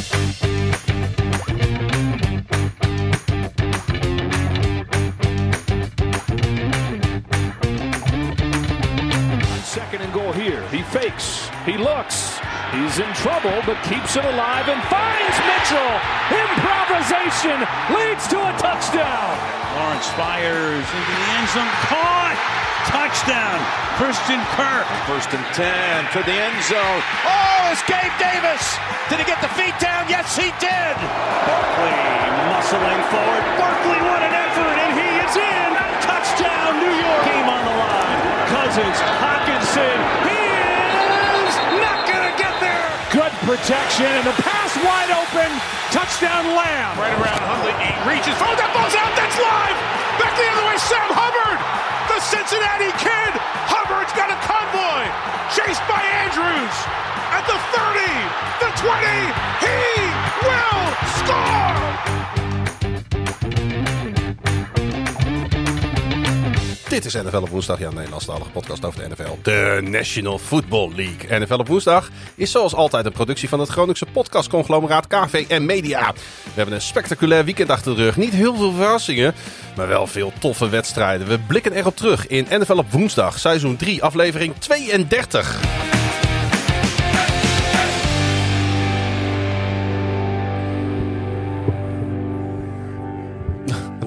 On second and goal here. He fakes. He looks. He's in trouble, but keeps it alive and finds Mitchell. Improvisation leads to a touchdown. Lawrence fires into the end zone. Caught! Touchdown! Christian Kirk. First and 10 to the end zone. Oh, it's Gabe Davis. Did he get the feet down? Yes, he did. Barkley muscling forward. Barkley, what an effort! And he is in! Touchdown, New York! Game on the line. Cousins, Hawkinson. Protection and the pass wide open. Touchdown Lamb. Right around Huntley. He reaches. Oh, that ball's out. That's live. Back the other way. Sam Hubbard. The Cincinnati kid. Hubbard's got a convoy. Chased by Andrews. At the 30. The 20. He will score. Dit is NFL op woensdag, ja, Nederlandstalige podcast over de NFL. De National Football League. NFL op woensdag is zoals altijd een productie van het Groningse podcastconglomeraat KVM Media. We hebben een spectaculair weekend achter de rug. Niet heel veel verrassingen, maar wel veel toffe wedstrijden. We blikken erop terug in NFL op woensdag, seizoen 3, aflevering 32.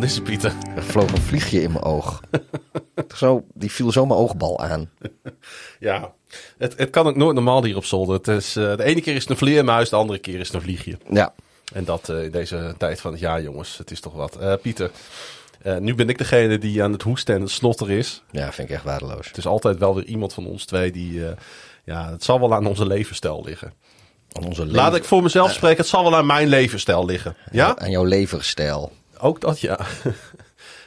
Wat is het, Pieter? Er vloog een vliegje in mijn oog. Zo, die viel zo mijn oogbal aan. Ja, het, het kan ook nooit normaal hier op zolder. Het is, eh, de ene keer is het een vleermuis, de andere keer is het een vliegje. Ja, En dat eh, in deze tijd van het jaar, jongens. Het is toch wat. Eh, Pieter, nu ben ik degene die aan het hoesten en het snotter is. ja vind ik echt waardeloos. Het is altijd wel weer iemand van ons twee die... ja, het zal wel aan onze levensstijl liggen. Aan onze Laat ik voor mezelf spreken, het zal wel aan mijn levensstijl liggen. Ja? Aan jouw leverstijl. Ook dat, ja.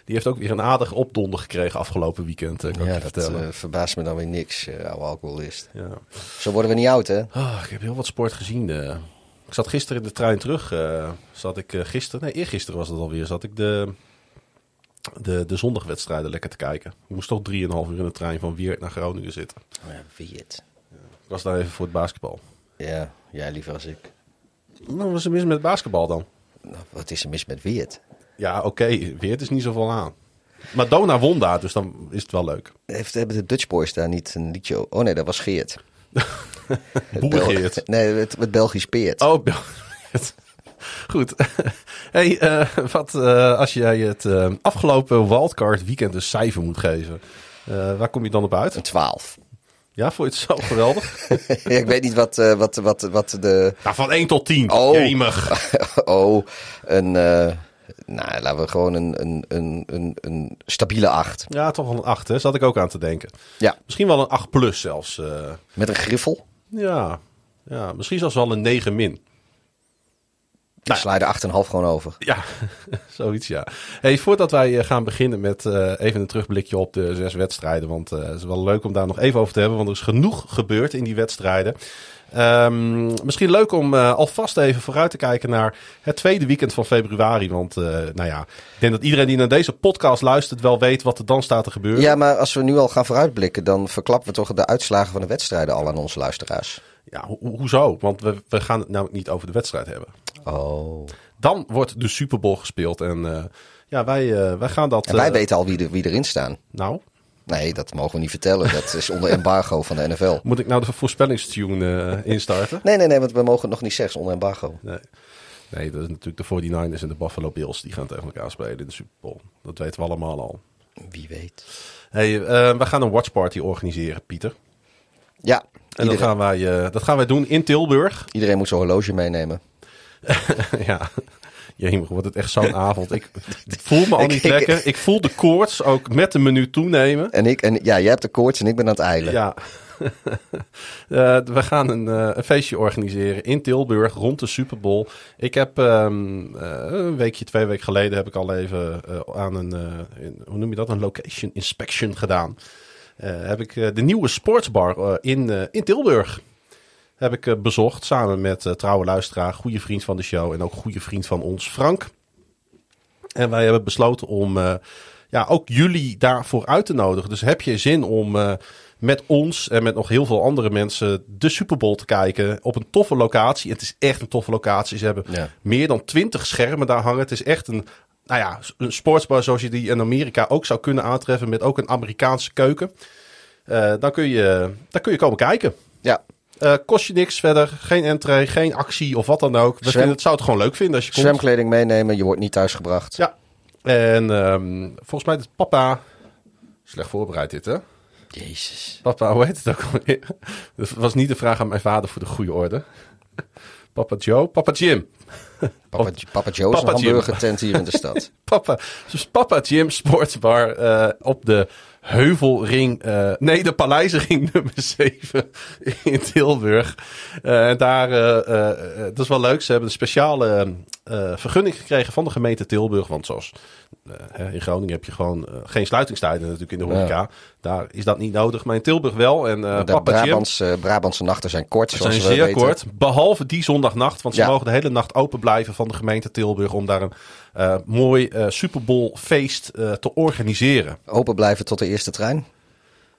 Die heeft ook weer een aardig opdonder gekregen afgelopen weekend, eh, kan ik je dat vertellen. verbaast me dan weer niks, eh, oude alcoholist. ja. Zo worden we niet oud, hè? Ah, ik heb heel wat sport gezien. Ik zat gisteren in de trein terug. zat ik gisteren, nee, eergisteren was het alweer. Zat ik de, de, de zondagwedstrijden lekker te kijken. Ik moest toch 3,5 uur in de trein van Weert naar Groningen zitten. Oh ja, wie het. Ik was daar even voor het basketbal. Ja, jij liever als ik. Nou, wat is er mis met basketbal dan? Nou, wat is er mis met Weert? Ja, oké, Weert is niet zoveel aan. Maar Dona won daar, dus dan is het wel leuk. Heeft, hebben de Dutch Boys daar niet een liedje... Oh nee, dat was Geert. Het Bel- Boergeert. Nee, het, het Belgisch Peert. Oh, Bel- Goed. hey, eh, wat eh, als jij het eh, afgelopen wildcard weekend een cijfer moet geven? waar kom je dan op uit? Een 12. Ja, vond je het zo geweldig? ja, ik weet niet wat, wat, wat, wat de... nou, van 1 tot 10. Oh. Jemig. oh, een... nou, laten we gewoon een, een, een, een, een stabiele 8. Ja, toch wel een 8, hè? Zat ik ook aan te denken. Ja, Misschien wel een 8 plus zelfs. eh. met een griffel. ja. ja, misschien zelfs wel een 9 min. Ik sla de 8,5 gewoon over. Ja, zoiets ja. Hey, voordat wij eh, gaan beginnen met eh, even een terugblikje op de zes wedstrijden. Want eh, het is wel leuk om daar nog even over te hebben. Want er is genoeg gebeurd in die wedstrijden. Ehm, misschien leuk om alvast even vooruit te kijken naar het tweede weekend van februari. Want nou ja, ik denk dat iedereen die naar deze podcast luistert wel weet wat er dan staat te gebeuren. Ja, maar als we nu al gaan vooruitblikken, dan verklappen we toch de uitslagen van de wedstrijden al aan onze luisteraars. Ja, ho- ho- hoezo? Want we, we gaan het namelijk niet over de wedstrijd hebben. Oh. Dan wordt de Super Bowl gespeeld. En eh, ja, wij, eh, wij gaan dat... En wij eh, weten al wie, er, wie erin staan. Nou, Nee, dat mogen we niet vertellen. Dat is onder embargo van de NFL. moet ik nou de voorspellingstune eh, instarten? Nee, nee, nee, want we mogen het nog niet zeggen. is onder embargo. Nee. nee, dat is natuurlijk de 49ers en de Buffalo Bills. Die gaan tegen elkaar spelen in de Super Bowl. Dat weten we allemaal al. Wie weet. Hey, eh, we gaan een watchparty organiseren, Pieter. Ja, En dat gaan, wij, dat gaan wij doen in Tilburg. iedereen moet zijn horloge meenemen. ja, jemig, wordt het echt zo'n avond. Ik, voel me al niet ik- lekker. Ik voel de koorts ook met de menu toenemen. En ik, en ja, jij hebt de koorts en ik ben aan het eilen. Ja. Eh, we gaan een, eh, een feestje organiseren in Tilburg rond de Super Bowl. Ik heb ehm, eh, een weekje, twee weken geleden heb ik al even aan een, in- hoe noem je dat, een location inspection gedaan. Heb ik de nieuwe sportsbar in, in Tilburg heb ik eh, bezocht samen met eh, trouwe luisteraar, goede vriend van de show en ook goede vriend van ons, Frank. En wij hebben besloten om eh, ja, ook jullie daarvoor uit te nodigen. Dus heb je zin om met ons en met nog heel veel andere mensen de Super Bowl te kijken op een toffe locatie. Het is echt een toffe locatie. Ze hebben Ja. meer dan twintig schermen daar hangen. Het is echt een, nou ja, een sportsbar zoals je die in Amerika ook zou kunnen aantreffen met ook een Amerikaanse keuken. Dan, kun je, dan kun je komen kijken. Ja, Eh, kost je niks verder, geen entree, geen actie of wat dan ook. We Zwem- vinden het zou het gewoon leuk vinden als je komt. zwemkleding meenemen, je wordt niet thuisgebracht. Ja. En ehm, volgens mij is papa slecht voorbereid dit, hè? Jezus. Papa, hoe heet het ook alweer? Dat was niet de vraag aan mijn vader voor de goede orde. Papa Joe, Papa Jim. Papa, Papa Joe's Papa een Jim. hamburgertent hier in de stad. Papa, dus Papa Jim Sportsbar eh, op de Heuvelring, eh, nee, de Paleisring nummer 7 in Tilburg. Eh, En daar, eh, dat is wel leuk, ze hebben een speciale eh, vergunning gekregen van de gemeente Tilburg. Want zoals eh, hè, in Groningen heb je gewoon geen sluitingstijden natuurlijk in de horeca. Daar is dat niet nodig, maar in Tilburg wel. En eh, De Papa Jim... Brabantse, Brabantse nachten zijn kort, Ze zoals zijn we zeer weten. kort, behalve die zondagnacht. Want ze Ja. mogen de hele nacht open blijven van de gemeente Tilburg... om daar een mooi eh Super Bowl feest eh, te organiseren. Open blijven tot de eerste trein.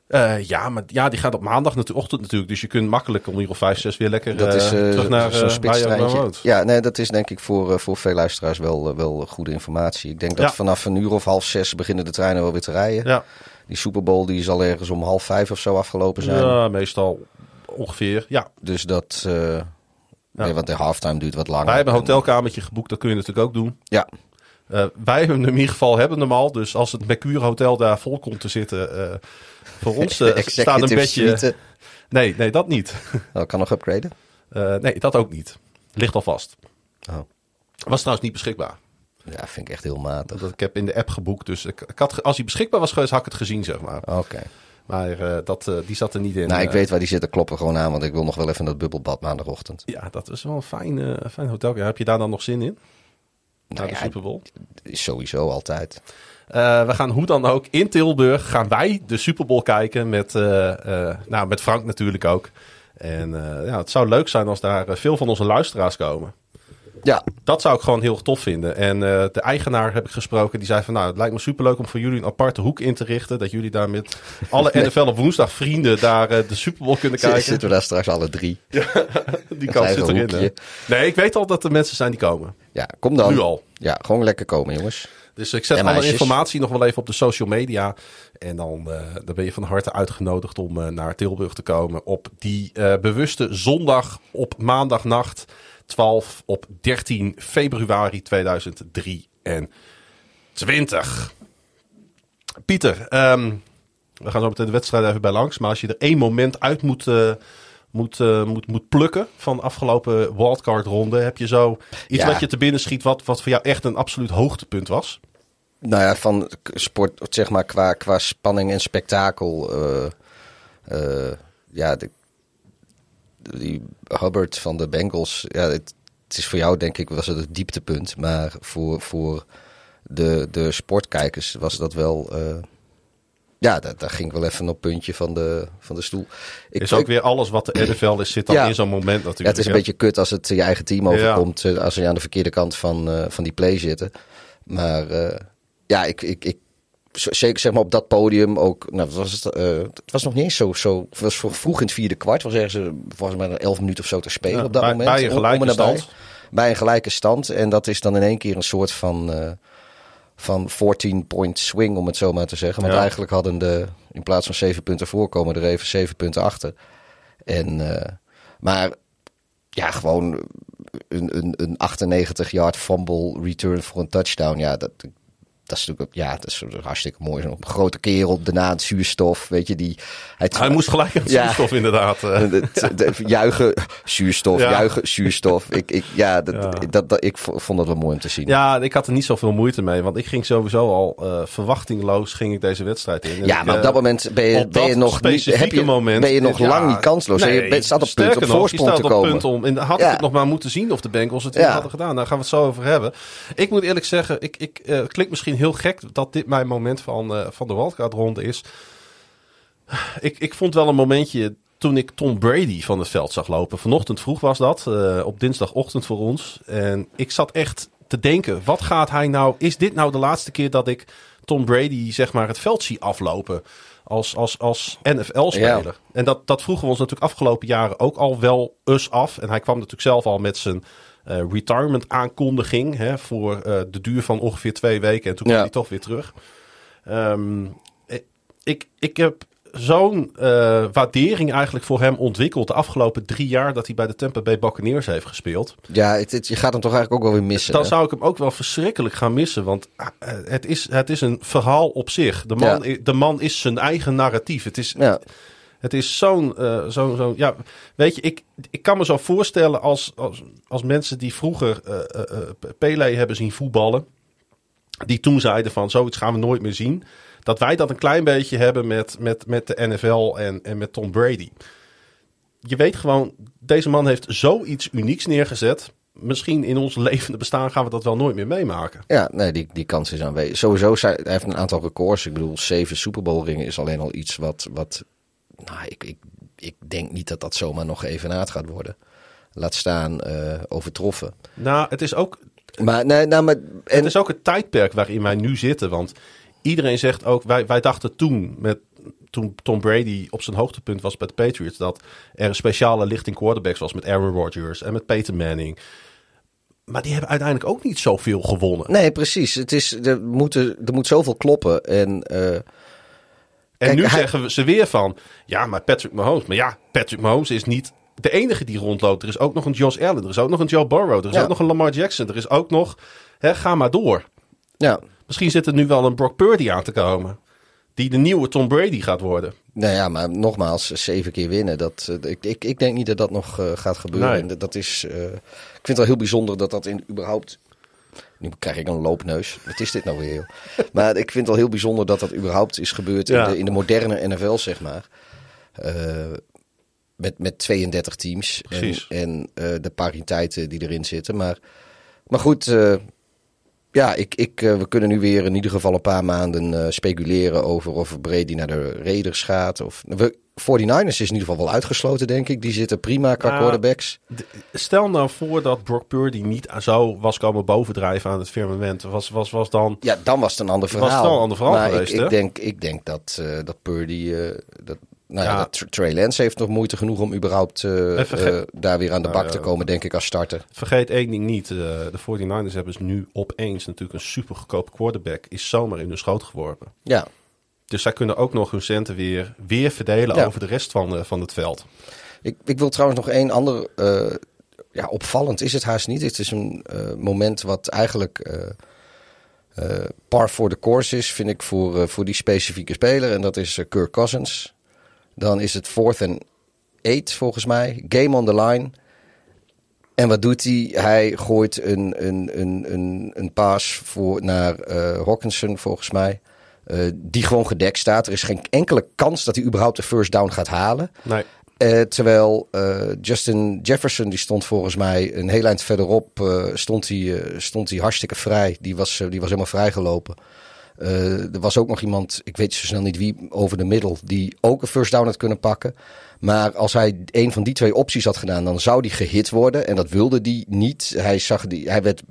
Eh, ja, maar ja, die gaat op maandag natu- ochtend natuurlijk. Dus je kunt makkelijk om hier of vijf, zes weer lekker Dat eh, eh, terug naar zo'n eh, spitstreintje. Ja, nee, dat is denk ik voor, eh, voor veel luisteraars wel, eh, wel goede informatie. Ik denk dat Ja. vanaf een uur of half zes beginnen de treinen wel weer te rijden. Ja, Die Super Bowl die zal ergens om half vijf of zo afgelopen zijn. ja, meestal ongeveer. Ja, Dus dat... eh, Nee, want de halftime duurt wat langer. wij hebben een hotelkamertje geboekt. Dat kun je natuurlijk ook doen. Ja, Eh, wij hebben hem in ieder geval hebben hem al. Dus als het Mercure Hotel daar vol komt te zitten... eh, voor ons eh, staat een bedje... suite. Nee, nee, dat niet. Oh, kan nog upgraden. Nee, dat ook niet. Ligt al vast. Oh. Was trouwens niet beschikbaar. Ja, vind ik echt heel matig. Dat ik heb in de app geboekt. Dus ik, ik had, als hij beschikbaar was geweest, had ik het gezien, zeg maar. Oké. Maar dat, die zat er niet in. Nou, ik weet waar die zitten. Kloppen gewoon aan, want ik wil nog wel even dat bubbelbad maandagochtend. Ja, dat is wel een fijn, fijn hotel. Ja, heb je daar dan nog zin in? Nou de ja, Super Bowl? sowieso altijd. Eh, we gaan hoe dan ook in Tilburg gaan wij de Super Bowl kijken met, eh, eh, nou, met Frank natuurlijk ook. En ja, het zou leuk zijn als daar veel van onze luisteraars komen. Ja, Dat zou ik gewoon heel tof vinden. En eh, de eigenaar heb ik gesproken. Die zei van nou, het lijkt me superleuk om voor jullie een aparte hoek in te richten. Dat jullie daar met alle NFL op woensdag vrienden daar eh, de Super Bowl kunnen kijken. zitten we daar straks alle drie. Die kans eigen zit erin. hè. Nee, ik weet al dat er mensen zijn die komen. Ja, kom dan. Nu al. Ja, gewoon lekker komen, jongens. Dus ik zet alle informatie nog wel even op de social media. En dan, eh, dan ben je van harte uitgenodigd om naar Tilburg te komen. Op die bewuste zondag op maandagnacht 12 op 13 februari 2023. Pieter, ehm, we gaan zo meteen de wedstrijd even bij langs. Maar als je er één moment uit moet, eh, moet, eh, moet, moet plukken van de afgelopen wildcard ronde. Heb je zo iets Ja. wat je te binnen schiet wat, wat voor jou echt een absoluut hoogtepunt was? Nou ja, van sport, zeg maar, qua, qua spanning en spektakel. eh, ja, de, die Hubbard van de Bengals. Ja, het, het is voor jou, denk ik, was het het dieptepunt. Maar voor, voor de, de sportkijkers was dat wel. eh, ja, daar, daar ging ik wel even op puntje van de, van de stoel. Ik, is ook ik- weer alles wat de NFL is, zit dan Ja. in zo'n moment natuurlijk. ja, het is een beetje kut als het je eigen team overkomt. eh, Als je aan de verkeerde kant van, eh, van die play zitten. Maar ja, ik, ik, ik, zeker zeg maar op dat podium ook. Nou, was het, eh, het was nog niet eens zo. zo het was voor vroeg in het vierde kwart. Was ergens eh, volgens mij nog elf minuten of zo te spelen Ja, op dat bij- moment. bij een Om- om gelijke stand. Bij een gelijke stand. En dat is dan in één keer een soort van. eh, van 14-point swing, om het zo maar te zeggen. Want Ja. eigenlijk hadden de, in plaats van zeven punten voorkomen, er even zeven punten achter. En, maar ja, gewoon een, een, een 98-yard fumble return voor een touchdown. Ja, dat, dat is natuurlijk ook- ja, dat is hartstikke mooi. Zo'n grote kerel, daarna het zuurstof, weet je. Die, Hij moest gelijk aan Ja. zuurstof inderdaad. eh. de- de- de- juichen, zuurstof, Ja. juichen, zuurstof. Ik, ik, ja, dat, Ja. Dat, dat, ik vond dat wel mooi om te zien. Ja, ik had er niet zoveel moeite mee. Want ik ging sowieso al eh, verwachtingloos ging ik deze wedstrijd in. En Ja, ik, maar op eh, dat moment ben je, ben je nog niet, heb je, moment, ben je nog ja, lang niet kansloos. En je nee, bent, staat op punt om voorsprong te komen. punt om. En had ik het nog maar moeten zien of de Bengals het hadden gedaan. Daar gaan we het zo over hebben. Ik moet eerlijk zeggen, ik, ik, eh, het klinkt misschien heel gek dat dit mijn moment van, eh, van de wildcard ronde is. Ik, ik vond wel een momentje toen ik Tom Brady van het veld zag lopen. Vanochtend vroeg was dat, eh, op dinsdagochtend voor ons. En ik zat echt te denken, wat gaat hij nou... Is dit nou de laatste keer dat ik Tom Brady zeg maar het veld zie aflopen? als, als, als NFL-speler. Ja. En dat, dat vroegen we ons natuurlijk afgelopen jaren ook al wel eens af. En hij kwam natuurlijk zelf al met zijn retirement aankondiging hè, voor eh, de duur van ongeveer twee weken. En toen kwam Ja. hij toch weer terug. Ehm, ik, ik heb zo'n eh, waardering eigenlijk voor hem ontwikkeld de afgelopen drie jaar dat hij bij de Tampa Bay Buccaneers heeft gespeeld. Ja, het, het- je gaat hem toch eigenlijk ook wel weer missen. Dan hè? zou ik hem ook wel verschrikkelijk gaan missen. Want eh, het is, het is een verhaal op zich. De man, Ja. de man is zijn eigen narratief. Het is, Ja. Het is zo'n. eh, zo'n zo'n ja, weet je, ik, ik kan me zo voorstellen als, als, als mensen die vroeger eh, eh, eh, Pele hebben zien voetballen. Die toen zeiden van zoiets gaan we nooit meer zien. Dat wij dat een klein beetje hebben met, met, met de NFL en, en met Tom Brady. Je weet gewoon, deze man heeft zoiets unieks neergezet. Misschien in ons levende bestaan gaan we dat wel nooit meer meemaken. Ja, nee, die, die kans is aanwezig. Sowieso, hij heeft een aantal records. Ik bedoel, zeven Super Bowl ringen is alleen al iets wat... wat nou, ik, ik, ik denk niet dat dat zomaar nog evenaard gaat worden. Laat staan eh, overtroffen. Nou, het is ook Maar, nee, nou, maar... En, Het is ook het tijdperk waarin wij nu zitten. Want iedereen zegt ook, wij, wij dachten toen, met, toen Tom Brady op zijn hoogtepunt was bij de Patriots, dat er een speciale lichting quarterbacks was met Aaron Rodgers en met Peyton Manning. Maar die hebben uiteindelijk ook niet zoveel gewonnen. nee, precies. Het is, er, moeten, er moet zoveel kloppen. En eh, en kijk, nu hij- zeggen we ze weer van, ja, maar Patrick Mahomes. Maar ja, Patrick Mahomes is niet de enige die rondloopt. Er is ook nog een Josh Allen, er is ook nog een Joe Burrow, er is Ja. ook nog een Lamar Jackson, er is ook nog, hè, ga maar door. ja, Misschien zit er nu wel een Brock Purdy aan te komen. Die de nieuwe Tom Brady gaat worden. nou ja, maar nogmaals, zeven keer winnen. Dat, eh, ik, ik, ik denk niet dat dat nog eh, gaat gebeuren. Nee. En dat- dat is, eh, ik vind het wel heel bijzonder dat dat in überhaupt... Nu krijg ik een loopneus. Wat is dit nou weer? joh? maar ik vind het wel heel bijzonder dat dat überhaupt is gebeurd Ja. in, de, in de moderne NFL, zeg maar. Eh, met, met 32 teams. En, Precies. en eh, de pariteiten die erin zitten. Maar, maar goed, eh, ja, ik, ik, we kunnen nu weer in ieder geval een paar maanden speculeren over of Brady naar de Raiders gaat. Of, we, 49ers is in ieder geval wel uitgesloten, denk ik. Die zitten prima qua Ja. quarterbacks. Stel nou voor dat Brock Purdy niet zo was komen bovendrijven aan het firmament. Was, was, was dan... Ja, dan was het een ander Was verhaal. het wel een ander verhaal maar geweest, ik, ik, denk, ik denk dat, eh, dat Purdy... eh, dat, nou ja, Ja. dat Tr- Trey Lance heeft nog moeite genoeg om überhaupt eh, daar weer aan de Nou, bak te komen, denk ik, als starter. Vergeet één ding niet. de 49ers hebben dus nu opeens natuurlijk een super goedkope quarterback. Is zomaar in hun schoot geworpen. Ja, Dus zij kunnen ook nog hun centen weer, weer verdelen Ja. over de rest van, eh, van het veld. Ik, ik wil trouwens nog één ander. eh, ja, opvallend is het haast niet. Het is een eh, moment wat eigenlijk par voor de course is, vind ik, voor, voor die specifieke speler. En dat is Kirk Cousins. Dan is het fourth and eight volgens mij. Game on the line. En wat doet hij? Hij gooit een, een, een, een, een paas voor, naar Hawkinson volgens mij. Eh, die gewoon gedekt staat. Er is geen enkele kans dat hij überhaupt de first down gaat halen. Nee, Eh, terwijl eh, Justin Jefferson, die stond volgens mij een heel eind verderop, stond, hij, stond hij hartstikke vrij. Die was, die was helemaal vrijgelopen. Er was ook nog iemand, ik weet zo snel niet wie, over de middel, die ook een first down had kunnen pakken. Maar als hij een van die twee opties had gedaan, dan zou die gehit worden. En dat wilde die niet. Hij zag, die, hij werd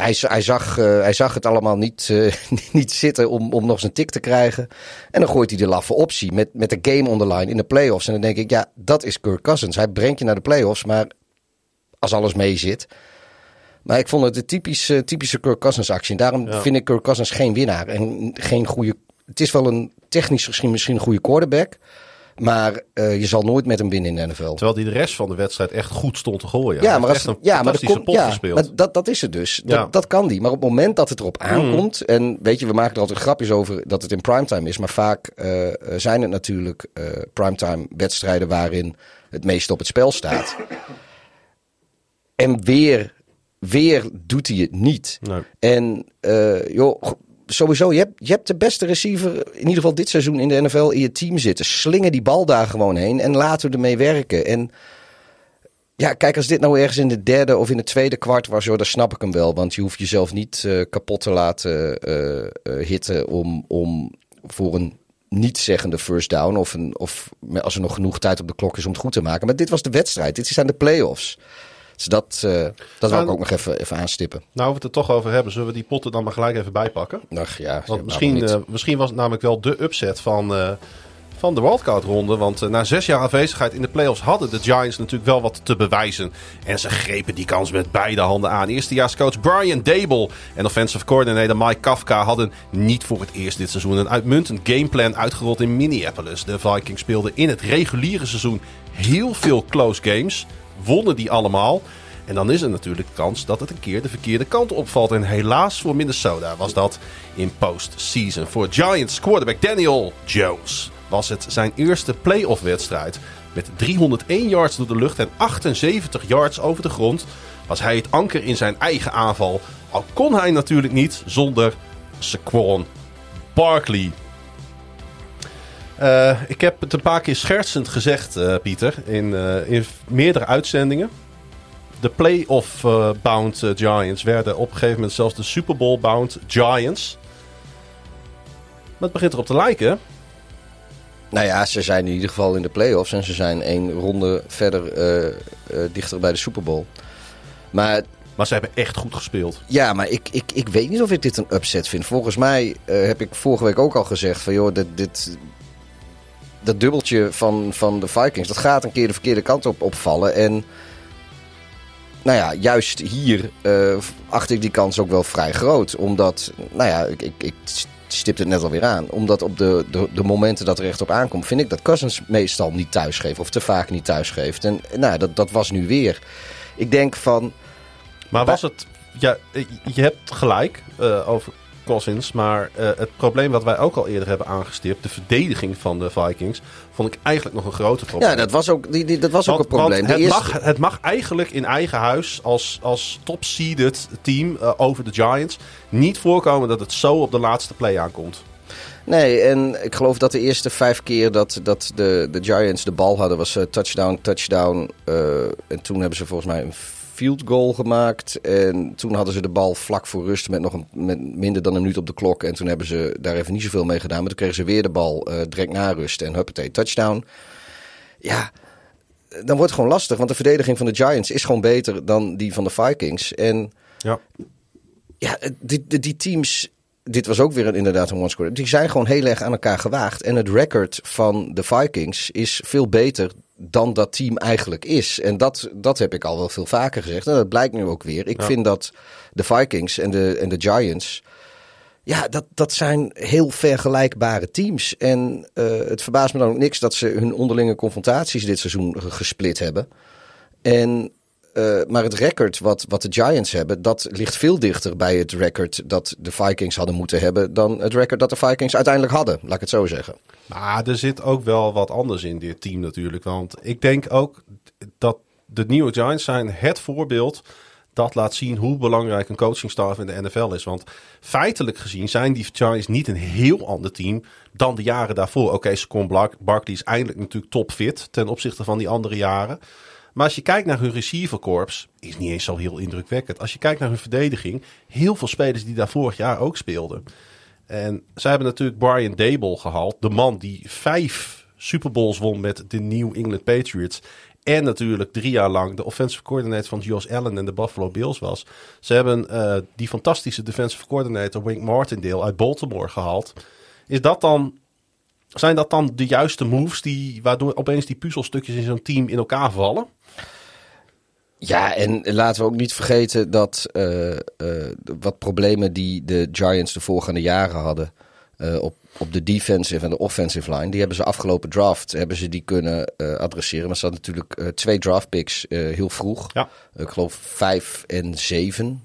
hij, hij, zag, eh, hij zag het allemaal niet, eh, niet zitten om, om nog zijn tik te krijgen. En dan gooit hij de laffe optie met, met de game on the line in de playoffs. En dan denk ik, ja, dat is Kirk Cousins. Hij brengt je naar de playoffs, maar als alles mee zit. Maar ik vond het de typische, typische Kirk Cousins actie. En daarom Ja. vind ik Kirk Cousins geen winnaar. En geen goede. Het is wel een technisch misschien, misschien een goede quarterback. Maar eh, je zal nooit met hem winnen in de NFL. terwijl die de rest van de wedstrijd echt goed stond te gooien. Ja, Hij maar, als, echt een ja, maar, pot ja, gespeeld. maar dat, dat is het dus. Dat, Ja. dat kan die. Maar op het moment dat het erop aankomt. En weet je, we maken er altijd grapjes over dat het in primetime is. Maar vaak eh, eh, zijn het natuurlijk eh, primetime wedstrijden waarin het meeste op het spel staat. En weer, weer doet hij het niet. Nee. En joh, sowieso, je hebt, je hebt de beste receiver, in ieder geval dit seizoen in de NFL, in je team zitten. Slingen die bal daar gewoon heen en laten we ermee werken. En ja, kijk, als dit nou ergens in de derde of in het tweede kwart was, joh, dan snap ik hem wel. Want je hoeft jezelf niet eh, kapot te laten eh, eh, hitten om, om voor een niet-zeggende first down. Of, een, of als er nog genoeg tijd op de klok is om het goed te maken. Maar dit was de wedstrijd. Dit zijn de playoffs. Dus dat, eh, dat wil ik Nou, ook nog even, even aanstippen. Nou, we het er toch over hebben, zullen we die potten dan maar gelijk even bijpakken? Ach, ja, Want misschien, eh, misschien was het namelijk wel de upset van, eh, van de wildcard-ronde. Want eh, na zes jaar aanwezigheid in de playoffs hadden de Giants natuurlijk wel wat te bewijzen. En ze grepen die kans met beide handen aan. Eerstejaarscoach Brian Dable en offensive coordinator Mike Kafka hadden niet voor het eerst dit seizoen een uitmuntend gameplan uitgerold in Minneapolis. De Vikings speelden in het reguliere seizoen heel veel close games. Wonnen die allemaal. En dan is er natuurlijk kans dat het een keer de verkeerde kant opvalt. En helaas voor Minnesota was dat in postseason. Voor Giants quarterback Daniel Jones was het zijn eerste playoff wedstrijd. Met 301 yards door de lucht en 78 yards over de grond was hij het anker in zijn eigen aanval. Al kon hij natuurlijk niet zonder Saquon Barkley. Eh, ik heb het een paar keer schertsend gezegd, eh, Pieter, in, eh, in meerdere uitzendingen. De playoff-bound Giants werden op een gegeven moment zelfs de Super Bowl-bound Giants. Maar het begint erop te lijken. Nou ja, ze zijn in ieder geval in de playoffs en ze zijn één ronde verder dichter bij de Super Bowl. Maar Maar ze hebben echt goed gespeeld. ja, maar ik, ik, ik weet niet of ik dit een upset vind. Volgens mij heb ik vorige week ook al gezegd van joh, dit, dit, dat dubbeltje van, van de Vikings, dat gaat een keer de verkeerde kant op opvallen. En nou ja, juist hier eh, acht ik die kans ook wel vrij groot. Omdat, nou ja, ik, ik, ik stip het net alweer aan. Omdat op de, de, de momenten dat er echt op aankomt, vind ik dat Cousins meestal niet thuis geeft. Of te vaak niet thuis geeft. En nou, dat, dat was nu weer. Ik denk van, Maar was het... Ja, je hebt gelijk eh, over Cousins. Maar eh, het probleem wat wij ook al eerder hebben aangestipt... de verdediging van de Vikings... vond ik eigenlijk nog een groter probleem. ja, dat was ook, die, die, dat was ook een probleem. het, eerste- mag, het mag eigenlijk in eigen huis als, als top-seeded team eh, over de Giants niet voorkomen dat het zo op de laatste play aankomt. Nee, en ik geloof dat de eerste vijf keer dat, dat de, de Giants de bal hadden was eh, touchdown, touchdown. en toen hebben ze volgens mij een field goal gemaakt. En toen hadden ze de bal vlak voor rust met nog een, met minder dan een minuut op de klok. En toen hebben ze daar even niet zoveel mee gedaan. Maar toen kregen ze weer de bal eh, direct na rust en huppatee, touchdown. Ja, dan wordt het gewoon lastig. Want de verdediging van de Giants is gewoon beter dan die van de Vikings. En Ja. ja, die, die, die teams. Dit was ook weer een, inderdaad een one-score. Die zijn gewoon heel erg aan elkaar gewaagd. En het record van de Vikings is veel beter dan dat team eigenlijk is. En dat, dat heb ik al wel veel vaker gezegd. En dat blijkt nu ook weer. Ik Ja. vind dat de Vikings en de, en de Giants. Ja, dat, dat zijn heel vergelijkbare teams. En eh, het verbaast me dan ook niks dat ze hun onderlinge confrontaties dit seizoen ge- gesplit hebben. En, eh, maar het record wat, wat de Giants hebben, dat ligt veel dichter bij het record dat de Vikings hadden moeten hebben dan het record dat de Vikings uiteindelijk hadden, laat ik het zo zeggen. Maar er zit ook wel wat anders in dit team natuurlijk. Want ik denk ook dat de York Giants zijn het voorbeeld dat laat zien hoe belangrijk een coachingstaf in de NFL is. Want feitelijk gezien zijn die Giants niet een heel ander team dan de jaren daarvoor. Oké, Saquon Bark- Barkley is eindelijk natuurlijk topfit ten opzichte van die andere jaren. Maar als je kijkt naar hun receiverkorps, is niet eens zo heel indrukwekkend. Als je kijkt naar hun verdediging, heel veel spelers die daar vorig jaar ook speelden. En zij hebben natuurlijk Brian Dable gehaald. De man die vijf Super Bowls won met de New England Patriots. En natuurlijk drie jaar lang de offensive coordinator van Josh Allen en de Buffalo Bills was. Ze hebben eh, die fantastische defensive coordinator Wink Martindale uit Baltimore gehaald. Is dat dan, zijn dat dan de juiste moves die, waardoor opeens die puzzelstukjes in zo'n team in elkaar vallen? Ja, en laten we ook niet vergeten dat eh, eh, wat problemen die de Giants de voorgaande jaren hadden eh, op, op de defensive en de offensive line, die hebben ze afgelopen draft hebben ze die kunnen adresseren. Maar ze hadden natuurlijk twee draft picks heel vroeg. Ja. ik geloof vijf en zeven.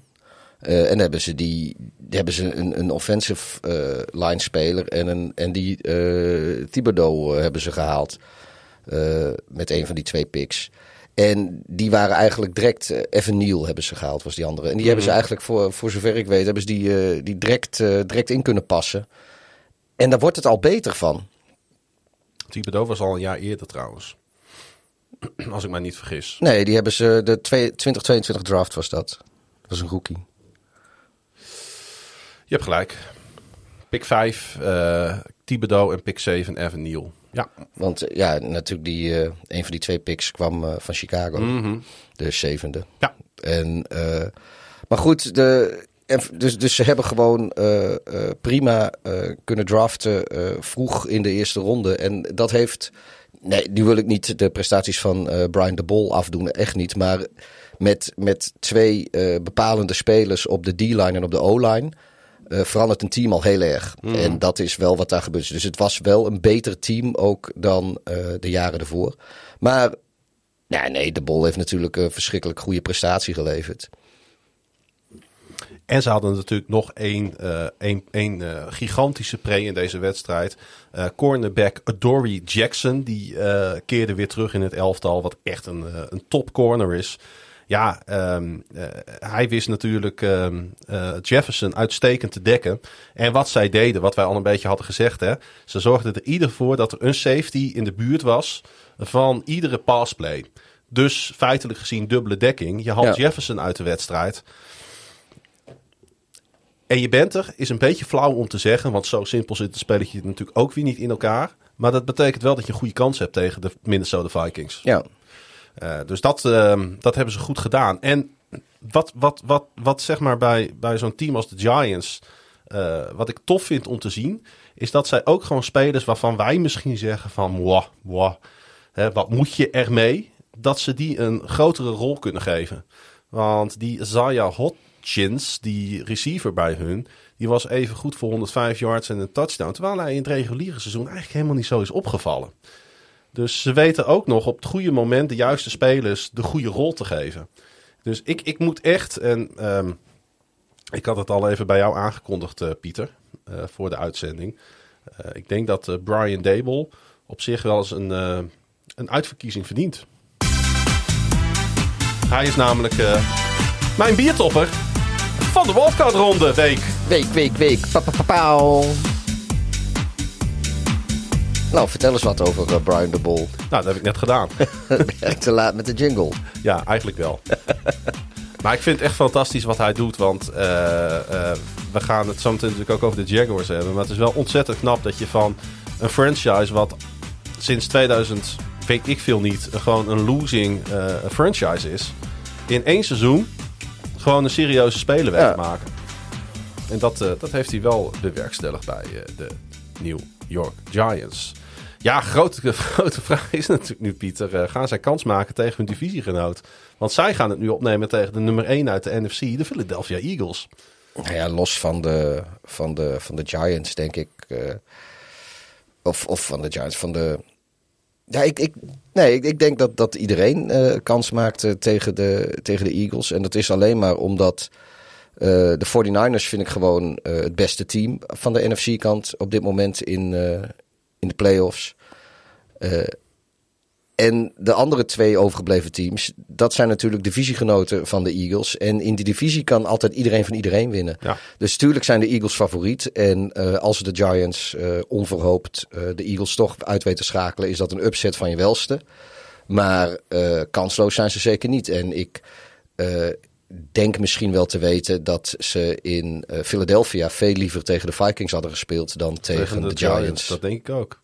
Eh, en hebben ze die hebben ze een, een offensive eh, line speler en, een, en die eh Thibodeau hebben ze gehaald eh, met een van die twee picks. En die waren eigenlijk direct, Evan Neal hebben ze gehaald, was die andere. En die hebben ze eigenlijk, voor, voor zover ik weet, hebben ze die, die direct, direct in kunnen passen. En daar wordt het al beter van. Thibodeau was al een jaar eerder trouwens. Als ik mij niet vergis. Nee, die hebben ze, de twee- 2022 draft was dat. Dat was een rookie. Je hebt gelijk. Pick 5, eh Thibodeau en pick 7, Evan Neal. Ja. Want eh, ja, natuurlijk die, eh, een van die twee picks kwam van Chicago. De zevende. Ja. En, eh, maar goed, de, dus, dus ze hebben gewoon eh, eh, prima eh, kunnen draften eh, vroeg in de eerste ronde. En dat heeft... Nee, nu wil ik niet de prestaties van eh, Brian de Bol afdoen. Echt niet. Maar met, met twee eh, bepalende spelers op de D-line en op de O-line... eh, verandert een team al heel erg. En dat is wel wat daar gebeurt. Dus het was wel een beter team ook dan eh, de jaren ervoor. Maar nee, de Bol heeft natuurlijk een verschrikkelijk goede prestatie geleverd. En ze hadden natuurlijk nog één, eh, één, één gigantische pre in deze wedstrijd. Eh, cornerback Dory Jackson, die eh, keerde weer terug in het elftal, wat echt een, een top corner is. Ja, ehm, eh, hij wist natuurlijk ehm, eh, Jefferson uitstekend te dekken. En wat zij deden, wat wij al een beetje hadden gezegd, hè, ze zorgden er ieder voor dat er een safety in de buurt was van iedere passplay. Dus feitelijk gezien dubbele dekking. Je haalt Ja. Jefferson uit de wedstrijd. En je bent er, is een beetje flauw om te zeggen, want zo simpel zit het spelletje natuurlijk ook weer niet in elkaar. Maar dat betekent wel dat je een goede kans hebt tegen de Minnesota Vikings. Ja, dus dat, ehm, dat hebben ze goed gedaan. En wat, wat, wat, wat zeg maar bij, bij zo'n team als de Giants, eh, wat ik tof vind om te zien, is dat zij ook gewoon spelers waarvan wij misschien zeggen van, wah, wah, hè, wat moet je ermee? Dat ze die een grotere rol kunnen geven. Want die Zaya Hodgins, die receiver bij hun, die was even goed voor 105 yards en een touchdown. Terwijl hij in het reguliere seizoen eigenlijk helemaal niet zo is opgevallen. Dus ze weten ook nog op het goede moment de juiste spelers de goede rol te geven. Dus ik, ik moet echt, en ehm, ik had het al even bij jou aangekondigd, eh, Pieter, eh, voor de uitzending. Eh, ik denk dat Brian Dable op zich wel eens een, een uitverkiezing verdient. Hij is namelijk mijn biertopper van de Wildcard Ronde week. week, week, week. Pa, pa. Nou, vertel eens wat over eh, Brian de Bol. Nou, dat heb ik net gedaan. Te laat met de jingle. Ja, eigenlijk wel. maar ik vind het echt fantastisch wat hij doet. Want eh, eh, we gaan het zo meteen natuurlijk ook over de Jaguars hebben. Maar het is wel ontzettend knap dat je van een franchise wat sinds 2000, weet ik veel niet, gewoon een losing franchise is. In één seizoen gewoon een serieuze speler weg Ja. te maken. En dat, dat heeft hij wel bewerkstelligd bij de New York Giants. Ja, grote, grote vraag is natuurlijk nu, Pieter. eh, gaan zij kans maken tegen hun divisiegenoot? Want zij gaan het nu opnemen tegen de nummer 1 uit de NFC, de Philadelphia Eagles. Nou ja, los van de, van de, van de Giants, denk ik. eh, of, of van de Giants, van de... Ja, ik, ik, nee, ik, denk dat, dat iedereen eh, kans maakt tegen, de, tegen de Eagles. En dat is alleen maar omdat eh, de 49ers vind ik gewoon eh, het beste team van de NFC-kant op dit moment in, eh, in de playoffs. En de andere twee overgebleven teams, dat zijn natuurlijk divisiegenoten van de Eagles. En in die divisie kan altijd iedereen van iedereen winnen. Ja. Dus tuurlijk zijn de Eagles favoriet. En als de Giants onverhoopt de Eagles toch uit weten schakelen, is dat een upset van je welste. Maar kansloos zijn ze zeker niet. En ik denk misschien wel te weten dat ze in eh, Philadelphia veel liever tegen de Vikings hadden gespeeld dan tegen, de, Giants. Dat denk ik ook.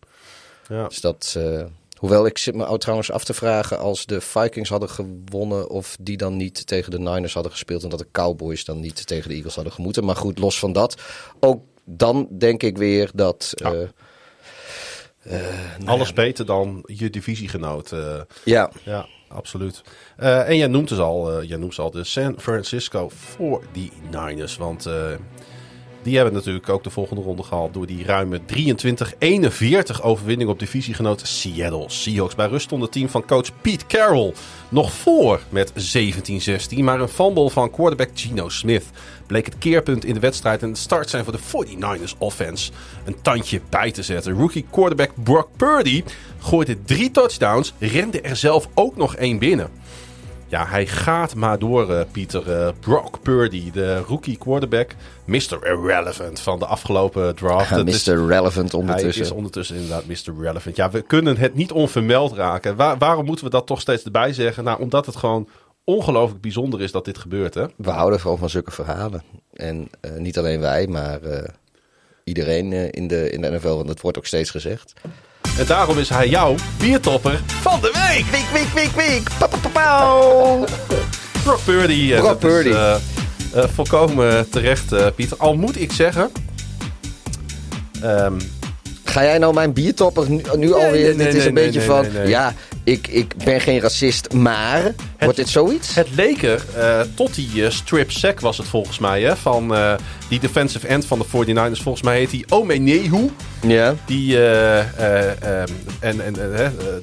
Ja. Dus dat, eh, hoewel ik zit me trouwens af te vragen als de Vikings hadden gewonnen of die dan niet tegen de Niners hadden gespeeld en dat de Cowboys dan niet tegen de Eagles hadden gemoeten. Maar goed, los van dat, ook dan denk ik weer dat. Ja. eh, Alles beter dan je divisiegenoot. ja, Ja, absoluut. Eh, en jij noemt dus al, eh, jij noemt ze al de San Francisco 49ers. Want eh, die hebben natuurlijk ook de volgende ronde gehaald door die ruime 23-41 overwinning op divisiegenoot Seattle Seahawks. Bij rust stond het team van coach Pete Carroll nog voor met 17-16. Maar een fumble van quarterback Geno Smith bleek het keerpunt in de wedstrijd en de start zijn voor de 49ers offense een tandje bij te zetten. Rookie quarterback Brock Purdy gooide drie touchdowns, rende er zelf ook nog één binnen. Ja, hij gaat maar door, eh, Pieter. Eh, Brock Purdy, de rookie quarterback. Mr. Irrelevant van de afgelopen draft. Mr. Is- Relevant hij ondertussen. is ondertussen inderdaad Mr. Relevant. Ja, we kunnen het niet onvermeld raken. Waar- waarom moeten we dat toch steeds erbij zeggen? Nou, omdat het gewoon ongelooflijk bijzonder is dat dit gebeurt, hè? We houden gewoon van zulke verhalen. En eh, niet alleen wij, maar iedereen in, de, in de NFL, want dat wordt ook steeds gezegd. En daarom is hij jouw biertopper van de week. Week, week, week, week. Pa, pa, pa. Brock Purdy. eh, Brock dat is, Purdy. eh, eh, volkomen terecht, eh, Pieter. Al moet ik zeggen... ehm, Ga jij nou mijn biertopper nu, nu alweer? nee, dit is een beetje van, ja, ik, ik ben geen racist, maar... wordt dit zoiets? Het leek er, eh, tot die eh, strip sack was het volgens mij, hè, van eh, die defensive end van de 49ers. Volgens mij heet die Omenehu. ja. Die, eh, eh, ehm, en en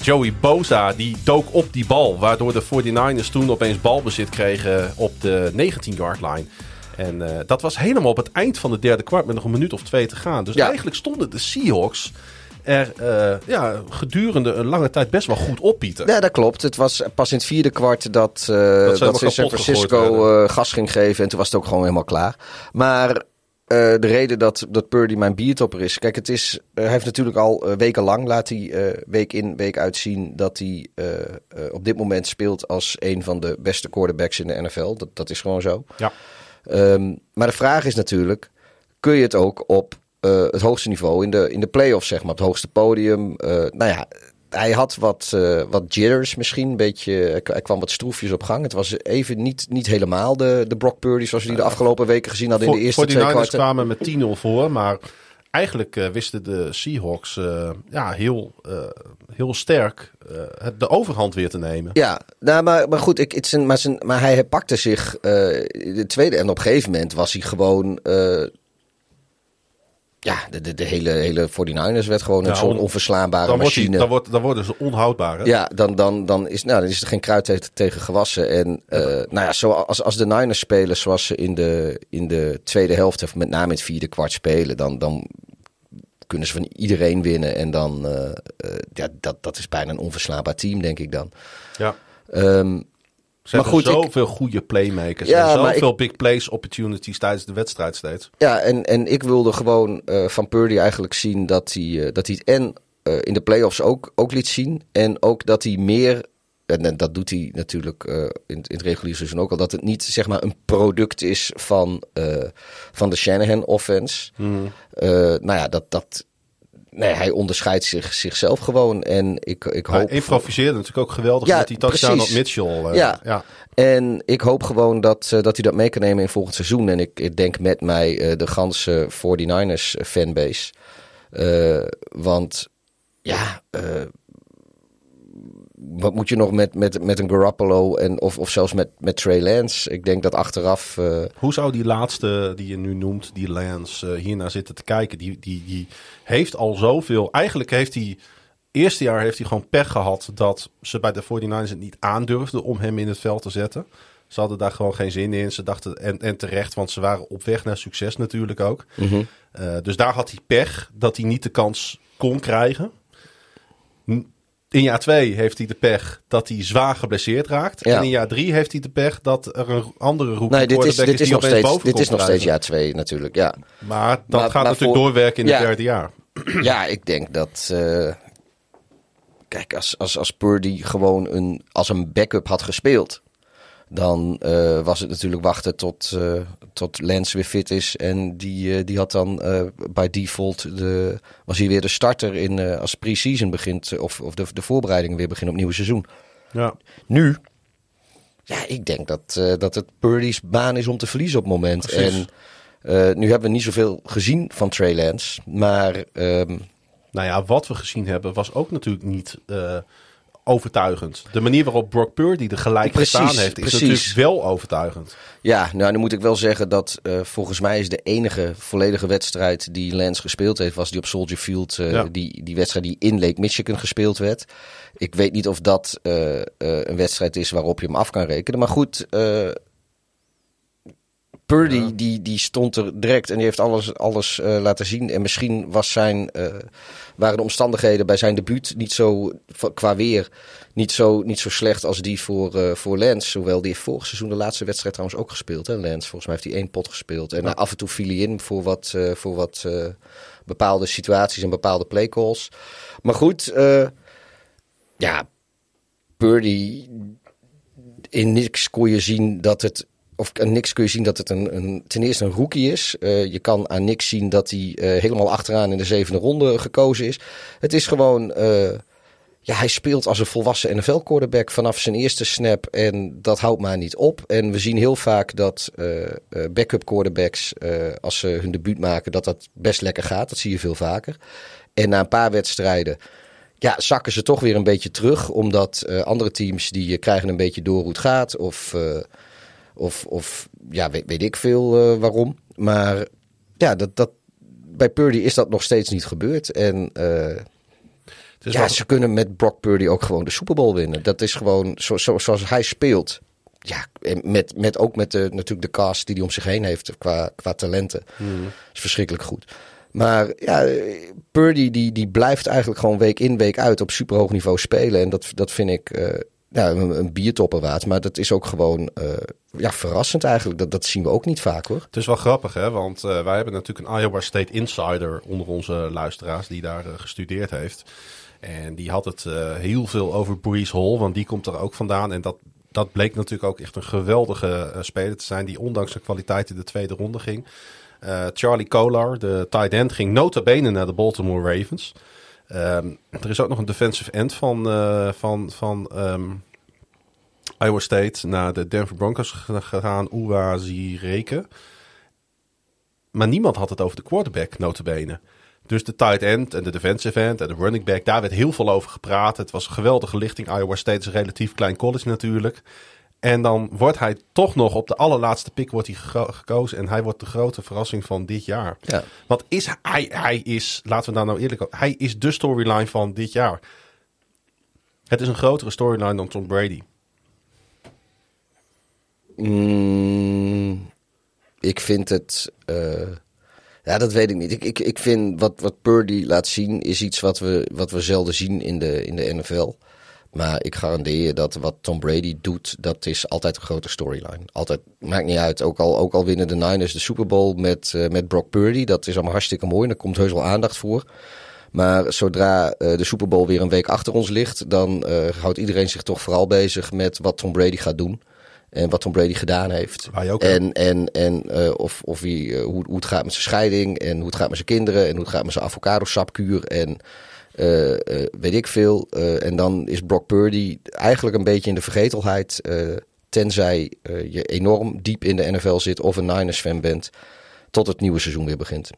Joey Boza, die dook op die bal. Waardoor de 49ers toen opeens balbezit kregen op de 19-yard line. En eh, dat was helemaal op het eind van de derde kwart met nog een minuut of twee te gaan. Dus Ja. eigenlijk stonden de Seahawks er eh, ja, gedurende een lange tijd best wel goed op, Pieter. Ja, dat klopt. Het was pas in het vierde kwart dat, helemaal dat ze San Francisco gas ging geven. En toen was het ook gewoon helemaal klaar. Maar de reden dat, dat Purdy mijn biertopper is... Kijk, het is, hij heeft natuurlijk al eh, wekenlang laat hij week in, week uit zien... dat hij op dit moment speelt als een van de beste quarterbacks in de NFL. Dat, dat is gewoon zo. Ja. Ehm, maar de vraag is natuurlijk, kun je het ook op eh, het hoogste niveau in de, in de playoffs, zeg maar, op het hoogste podium? Eh, nou ja, hij had wat, eh, wat jitters misschien, een beetje, hij kwam wat stroefjes op gang. Het was even niet, niet helemaal de, de Brock Purdy zoals we die de afgelopen weken gezien hadden in de eerste twee kwarten. kwamen met 10-0 voor, maar eigenlijk eh, wisten de Seahawks eh, ja, heel, eh, heel sterk de overhand weer te nemen. Ja, nou, maar, maar goed, ik, maar, zijn, maar hij pakte zich de tweede. En op een gegeven moment was hij gewoon. Ja, de, de, de hele, hele 49ers werd gewoon Ja, een soort on- onverslaanbare Dan, wordt die, machine. dan, wordt, dan worden ze onhoudbaar. Hè? Ja, dan, dan, dan, is, nou, dan is er geen kruid tegen, tegen gewassen. En eh, nou ja, zoals als de Niners spelen zoals ze in de, in de tweede helft, of met name in het vierde kwart spelen, dan, dan kunnen ze van iedereen winnen. En dan, eh, ja, dat, dat is bijna een onverslaanbaar team, denk ik dan. Ja. Ehm, Ze Maar hebben goed, ik- zoveel goede playmakers. Ja, en zoveel big plays opportunities tijdens de wedstrijd steeds. Ja, en, en ik wilde gewoon eh, van Purdy eigenlijk zien dat hij, eh, dat hij het en eh, in de playoffs ook, ook liet zien. En ook dat hij meer, en, en dat doet hij natuurlijk in, in het reguliere seizoen ook al, dat het niet zeg maar een product is van, van de Shanahan offense. Eh, nou ja, dat, dat, nee, hij onderscheidt zich, zichzelf gewoon. En ik, ik Hij hoop... improviseerde natuurlijk ook geweldig Ja, met die touchdown op Mitchell. eh, Ja. ja. En ik hoop gewoon dat, eh, dat hij dat mee kan nemen in volgend seizoen. En ik, ik denk met mij eh, de ganse 49ers fanbase. Want ja, wat moet je nog met, met, met een Garoppolo en, of, of zelfs met, met Trey Lance? Ik denk dat achteraf... eh, Hoe zou die laatste die je nu noemt, die Lance, eh, hiernaar zitten te kijken? Die, die, die heeft al zoveel. Eigenlijk heeft hij. Eerste jaar heeft hij gewoon pech gehad dat ze bij de 49ers het niet aandurfden om hem in het veld te zetten. Ze hadden daar gewoon geen zin in. Ze dachten, en, en terecht, want ze waren op weg naar succes natuurlijk ook. Eh, dus daar had hij pech dat hij niet de kans kon krijgen. In jaar twee heeft hij de pech dat hij zwaar geblesseerd raakt. Ja. En in jaar drie heeft hij de pech dat er een andere roep nee, dit is, dit is, nog, steeds, dit is nog steeds ja. jaar twee natuurlijk, ja. Maar dat Maar- gaat maar natuurlijk voor- doorwerken in Ja. het derde jaar. Ja, ik denk dat. eh, kijk, als, als, als Purdy gewoon een, als een backup had gespeeld. Dan eh, was het natuurlijk wachten tot, eh, tot Lance weer fit is. En die, eh, die had dan bij default. De, was hij weer de starter in, als pre-season begint. Of, of de, de voorbereidingen weer beginnen op het nieuwe seizoen. Ja. Nu. Ja, ik denk dat, dat het Purdy's baan is om te verliezen op het moment. Precies. En nu hebben we niet zoveel gezien van Trey Lance. Maar. ehm, Nou ja, wat we gezien hebben was ook natuurlijk niet overtuigend. De manier waarop Brock Purdy de gelijk Precies, gestaan heeft, is precies. natuurlijk wel overtuigend. Ja, nou, nu moet ik wel zeggen dat eh, volgens mij is de enige volledige wedstrijd die Lance gespeeld heeft, was die op Soldier Field. eh, Ja. die, die wedstrijd die in Lake Michigan gespeeld werd. Ik weet niet of dat eh, een wedstrijd is waarop je hem af kan rekenen. Maar goed, Purdy die, die stond er direct en die heeft alles, alles eh, laten zien. En misschien was zijn, eh, waren de omstandigheden bij zijn debuut niet zo, qua weer, niet zo, niet zo slecht als die voor, eh, voor Lance. Hoewel die heeft vorig seizoen de laatste wedstrijd trouwens ook gespeeld. Hè, Lance, volgens mij heeft hij één pot gespeeld. En af en toe viel hij in voor wat, voor wat bepaalde situaties en bepaalde playcalls. Maar goed, ja, Purdy, in niks kon je zien dat het of aan niks kun je zien dat het een, een ten eerste een rookie is. Uh, je kan aan niks zien dat hij uh, helemaal achteraan in de zevende ronde gekozen is. Het is gewoon, uh, ja, hij speelt als een volwassen NFL-quarterback vanaf zijn eerste snap. En dat houdt maar niet op. En we zien heel vaak dat backup quarterbacks, als ze hun debuut maken, dat dat best lekker gaat. Dat zie je veel vaker. En na een paar wedstrijden ja, zakken ze toch weer een beetje terug. Omdat andere teams die krijgen een beetje door hoe het gaat. Of, of, of ja, weet, weet ik veel uh, waarom. Maar ja, dat, dat, bij Purdy is dat nog steeds niet gebeurd. En dus ja, wat... ze kunnen met Brock Purdy ook gewoon de Super Bowl winnen. Dat is gewoon zo, zo, zoals hij speelt. Ja, en met, met, ook met de, natuurlijk de cast die hij om zich heen heeft qua, qua talenten. Hmm. is verschrikkelijk goed. Maar ja, Purdy die, die blijft eigenlijk gewoon week in, week uit op superhoog niveau spelen. En dat, dat vind ik uh, ja, een, een biertopper waard. Maar dat is ook gewoon uh, ja, verrassend eigenlijk. Dat, dat zien we ook niet vaak hoor. Het is wel grappig hè, want uh, wij hebben natuurlijk een Iowa State insider onder onze luisteraars die daar gestudeerd heeft. En die had het heel veel over Breeze Hall, want die komt er ook vandaan. En dat, dat bleek natuurlijk ook echt een geweldige speler te zijn die ondanks zijn kwaliteit in de tweede ronde ging. Charlie Kolar, de tight end, ging nota bene naar de Baltimore Ravens. Um, er is ook nog een defensive end van, uh, van, van um, Iowa State naar de Denver Broncos gegaan, Uwa Zireke. Maar niemand had het over de quarterback, nota bene. Dus de tight end en de defensive end en de running back, daar werd heel veel over gepraat. Het was een geweldige lichting. Iowa State is een relatief klein college natuurlijk. En dan wordt hij toch nog op de allerlaatste pick wordt hij gekozen. En hij wordt de grote verrassing van dit jaar. Ja. Want is hij, hij is, laten we daar nou eerlijk over, hij is de storyline van dit jaar. Het is een grotere storyline dan Tom Brady. Mm, ik vind het. Uh, ja, dat weet ik niet. Ik, ik, ik vind wat, wat Purdy laat zien is iets wat we, wat we zelden zien in de, in de NFL. Maar ik garandeer je dat wat Tom Brady doet, dat is altijd een grote storyline. Altijd, maakt niet uit. Ook al, ook al winnen de Niners de Super Bowl met, uh, met Brock Purdy. Dat is allemaal hartstikke mooi en daar komt heus wel aandacht voor. Maar zodra uh, de Super Bowl weer een week achter ons ligt, dan uh, houdt iedereen zich toch vooral bezig met wat Tom Brady gaat doen. En wat Tom Brady gedaan heeft. Ook en en, en uh, of, of wie, hoe, hoe het gaat met zijn scheiding. En hoe het gaat met zijn kinderen. En hoe het gaat met zijn avocado sapkuur. En uh, uh, weet ik veel. Uh, en dan is Brock Purdy eigenlijk een beetje in de vergetelheid. tenzij je enorm diep in de NFL zit of een Niners fan bent. Tot het nieuwe seizoen weer begint.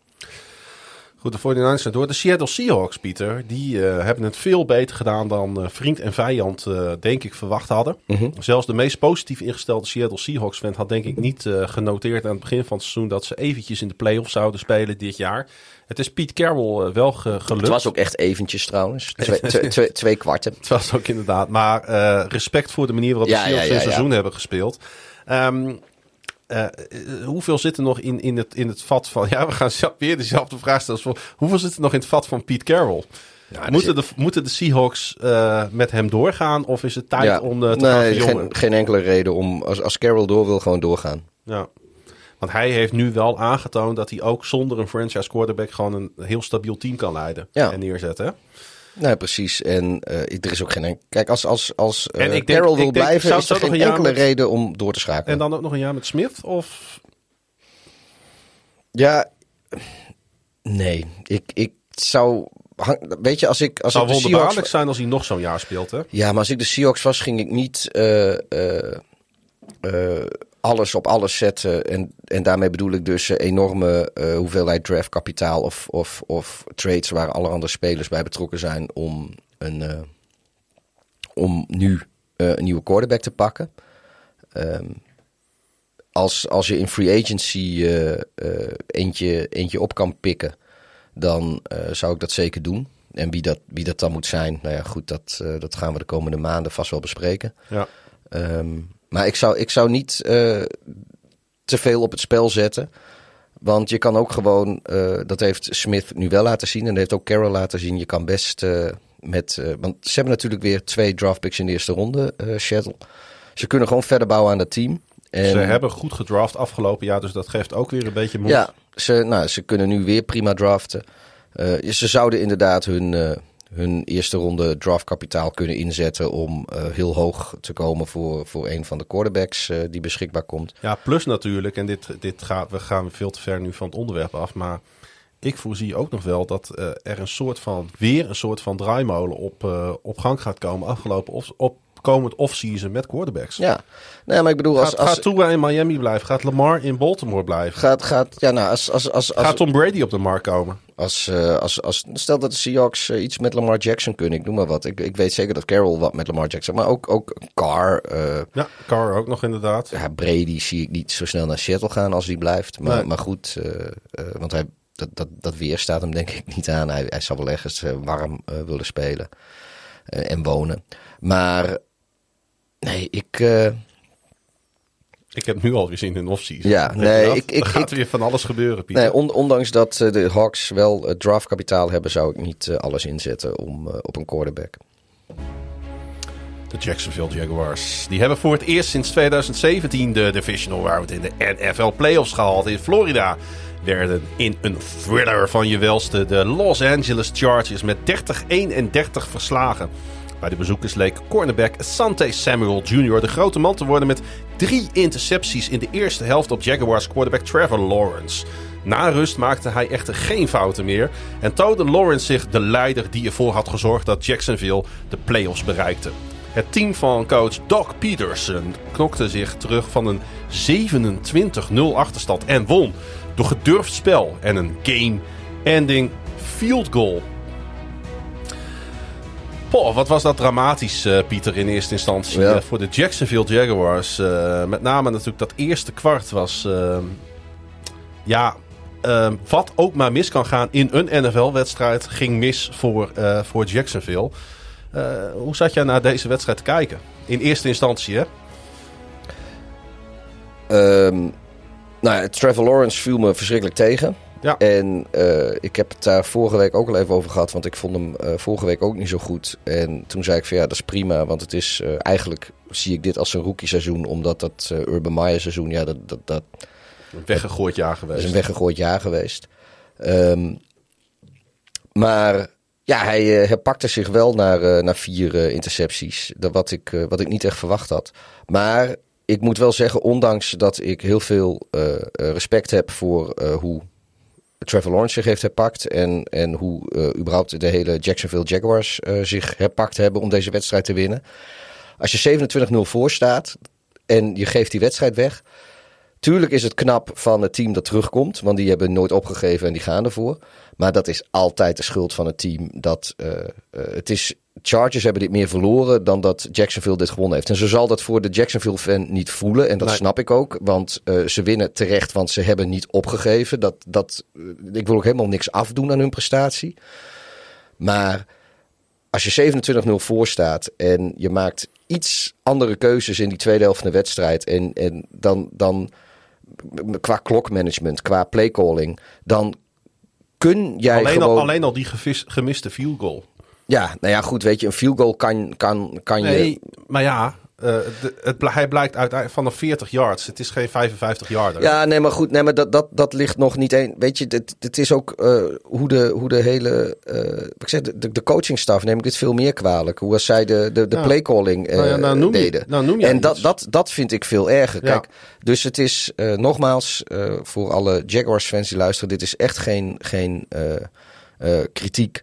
Goed, de 49ers zijn door. De Seattle Seahawks, Pieter, die uh, hebben het veel beter gedaan dan uh, vriend en vijand, uh, denk ik, verwacht hadden. Mm -hmm. Zelfs de meest positief ingestelde Seattle Seahawks fan had, denk ik, niet genoteerd aan het begin van het seizoen dat ze eventjes in de playoffs zouden spelen dit jaar. Het is Pete Carroll wel ge gelukt. Het was ook echt eventjes trouwens. Twee, twee, twee, twee kwarten. Het was ook inderdaad. Maar respect voor de manier waarop ja, de Seahawks ja, ja, hun seizoen hebben gespeeld. Um, uh, hoeveel zit er nog in, in, het, in het vat van... Ja, we gaan weer dezelfde vraag stellen. Hoeveel zit er nog in het vat van Pete Carroll? Ja, moeten, de, moeten de Seahawks uh, met hem doorgaan? Of is het tijd ja, om uh, te nee, gaan geen, geen enkele reden om... Als, als Carroll door wil, gewoon doorgaan. Ja. Want hij heeft nu wel aangetoond dat hij ook zonder een franchise quarterback... gewoon een heel stabiel team kan leiden ja. en neerzetten. Nee, precies. En uh, er is ook geen. Kijk, als, als, als en ik denk, Carroll wil ik denk, blijven, is er geen enkele met... reden om door te schakelen. En dan ook nog een jaar met Smith? Of. Ja. Nee. Ik, ik zou. Weet je, als ik. Als zou ik de Seahawks... zijn als hij nog zo'n jaar speelt, hè? Ja, maar als ik de Seahawks was, ging ik niet. Uh, alles op alles zetten. En, en daarmee bedoel ik dus enorme uh, hoeveelheid draftkapitaal of, of, of trades waar allerhande spelers bij betrokken zijn om, een, uh, om nu uh, een nieuwe quarterback te pakken. Um, als, als je in free agency eentje, eentje op kan pikken, dan zou ik dat zeker doen. En wie dat, wie dat dan moet zijn, nou ja, goed, dat, dat gaan we de komende maanden vast wel bespreken. Ja. Um, maar ik zou, ik zou niet uh, te veel op het spel zetten. Want je kan ook gewoon, uh, dat heeft Smith nu wel laten zien en dat heeft ook Carroll laten zien. Je kan best uh, met, want ze hebben natuurlijk weer twee draftpicks in de eerste ronde, Shuttle. Ze kunnen gewoon verder bouwen aan het team. En, ze hebben goed gedraft afgelopen jaar, dus dat geeft ook weer een beetje moed. Ja, ze, nou, ze kunnen nu weer prima draften. ze zouden inderdaad hun, hun eerste ronde draftkapitaal kunnen inzetten om eh, heel hoog te komen voor, voor een van de quarterbacks eh, die beschikbaar komt. Ja, plus natuurlijk, en dit, dit gaat, we gaan veel te ver nu van het onderwerp af, maar ik voorzie ook nog wel dat eh, er een soort van, weer een soort van draaimolen op, op gang gaat komen afgelopen of, op komend off-season met quarterbacks. Ja, nee, maar ik bedoel, als, Gaat, als, gaat Tua in Miami blijven? Gaat Lamar in Baltimore blijven? gaat, gaat, ja, nou, als, als, als, als, Gaat Tom Brady op de markt komen? Als, eh, als, als, stel dat de Seahawks eh, iets met Lamar Jackson kunnen, ik noem maar wat. Ik, ik weet zeker dat Carroll wat met Lamar Jackson, maar ook, ook Carr, eh, Ja, Carr ook nog inderdaad. ja, Brady zie ik niet zo snel naar Seattle gaan als hij blijft. Maar, Nee. maar goed, want hij, dat, dat, dat weer staat hem denk ik niet aan. Hij, hij zal wel ergens warm willen spelen en wonen. Maar nee, ik... eh, Ik heb nu al gezien in off-season. Ja, nee, ik- ik- gaat weer van alles gebeuren, Pieter. Nee, on- ondanks dat eh, de Hawks wel eh, draftkapitaal hebben, zou ik niet alles inzetten om, op een quarterback. De Jacksonville Jaguars. Die hebben voor het eerst sinds 2017 de divisional round in de NFL playoffs gehaald in Florida. Werden in een thriller van je welste de Los Angeles Chargers met 30-31 verslagen. Bij de bezoekers leek cornerback Asante Samuel Jr. de grote man te worden met drie intercepties in de eerste helft op Jaguars quarterback Trevor Lawrence. Na rust maakte hij echter geen fouten meer en toonde Lawrence zich de leider die ervoor had gezorgd dat Jacksonville de playoffs bereikte. Het team van coach Doc Peterson knokte zich terug van een 27-0 achterstand en won door gedurfd spel en een game-ending field goal. Poh, wat was dat dramatisch, eh, Pieter, in eerste instantie Ja. eh, voor de Jacksonville Jaguars. Eh, met name natuurlijk dat eerste kwart was... eh, ja, eh, wat ook maar mis kan gaan in een NFL-wedstrijd... ging mis voor, voor Jacksonville. Hoe zat jij naar deze wedstrijd te kijken? In eerste instantie, hè? Ehm, nou ja, Trevor Lawrence viel me verschrikkelijk tegen. Ja. En eh, ik heb het daar vorige week ook al even over gehad, want ik vond hem eh, vorige week ook niet zo goed. En toen zei ik van ja, dat is prima, want het is eh, eigenlijk zie ik dit als een rookie seizoen, omdat dat Urban Meyer seizoen, ja, dat, dat, dat Een weggegooid jaar is geweest. een weggegooid jaar geweest. Maar ja, hij herpakte zich wel naar, naar vier intercepties. Dat wat, ik, wat ik niet echt verwacht had. Maar ik moet wel zeggen, ondanks dat ik heel veel respect heb voor hoe Trevor Lawrence zich heeft herpakt. En, en hoe eh, überhaupt de hele Jacksonville Jaguars eh, zich herpakt hebben om deze wedstrijd te winnen. Als je 27-0 voor staat en je geeft die wedstrijd weg. Tuurlijk is het knap van het team dat terugkomt. Want die hebben nooit opgegeven en die gaan ervoor. Maar dat is altijd de schuld van het team. Dat, eh, eh, het is, Chargers hebben dit meer verloren dan dat Jacksonville dit gewonnen heeft. En zo zal dat voor de Jacksonville fan niet voelen. En dat Nee. snap ik ook. Want eh, ze winnen terecht, want ze hebben niet opgegeven. Dat, dat, ik wil ook helemaal niks afdoen aan hun prestatie. Maar als je 27-0 voor staat en je maakt iets andere keuzes in die tweede helft van de wedstrijd. En, en dan, dan qua klokmanagement, qua playcalling, dan kun jij Alleen, gewoon... al, alleen al die gevis- gemiste field goal. Ja, nou ja, goed, weet je, een field goal kan, kan, kan je... Nee, maar ja, eh, de, het, hij blijkt uiteindelijk vanaf 40 yards. Het is geen 55 yarder. Ja, nee, maar goed, nee, maar dat, dat, dat ligt nog niet één. Weet je, het, is ook eh, hoe, de, hoe de hele. eh, ik zeg, de, de coachingstaf neem ik dit veel meer kwalijk. Hoe als zij de, de, de Ja. playcalling Nou ja, nou noem je- deden. nou noem jij en dat, iets. dat, dat vind ik veel erger. Ja. Kijk, dus het is nogmaals voor alle Jaguars-fans die luisteren: dit is echt geen, geen kritiek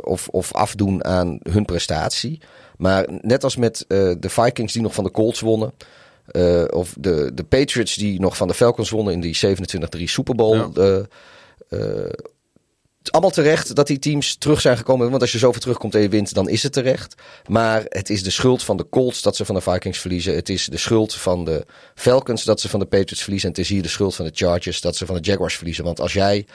of, of afdoen aan hun prestatie. Maar net als met eh, de Vikings die nog van de Colts wonnen. eh, of de, de Patriots die nog van de Falcons wonnen in die 27-3 Super Bowl. Ja. eh, het is allemaal terecht dat die teams terug zijn gekomen. Want als je zoveel terugkomt en je wint, dan is het terecht. Maar het is de schuld van de Colts dat ze van de Vikings verliezen. Het is de schuld van de Falcons dat ze van de Patriots verliezen. En het is hier de schuld van de Chargers dat ze van de Jaguars verliezen. Want als jij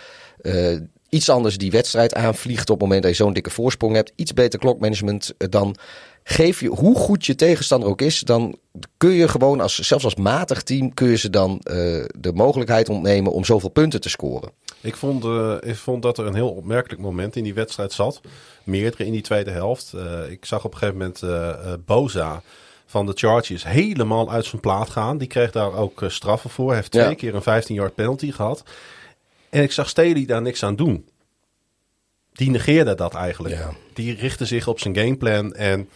iets anders die wedstrijd aanvliegt op het moment dat je zo'n dikke voorsprong hebt. Iets beter klokmanagement, dan geef je, hoe goed je tegenstander ook is, dan kun je gewoon, als, zelfs als matig team, kun je ze dan eh, de mogelijkheid ontnemen om zoveel punten te scoren. Ik, vond, eh, ik vond dat er een heel opmerkelijk moment in die wedstrijd zat. Meerdere in die tweede helft. Eh, ik zag op een gegeven moment Boza van de Chargers helemaal uit zijn plaat gaan. Die kreeg daar ook straffen voor. Hij heeft twee Ja. keer een 15-yard penalty gehad. En ik zag Staley daar niks aan doen. die negeerde dat eigenlijk. Ja. Die richtte zich op zijn gameplan en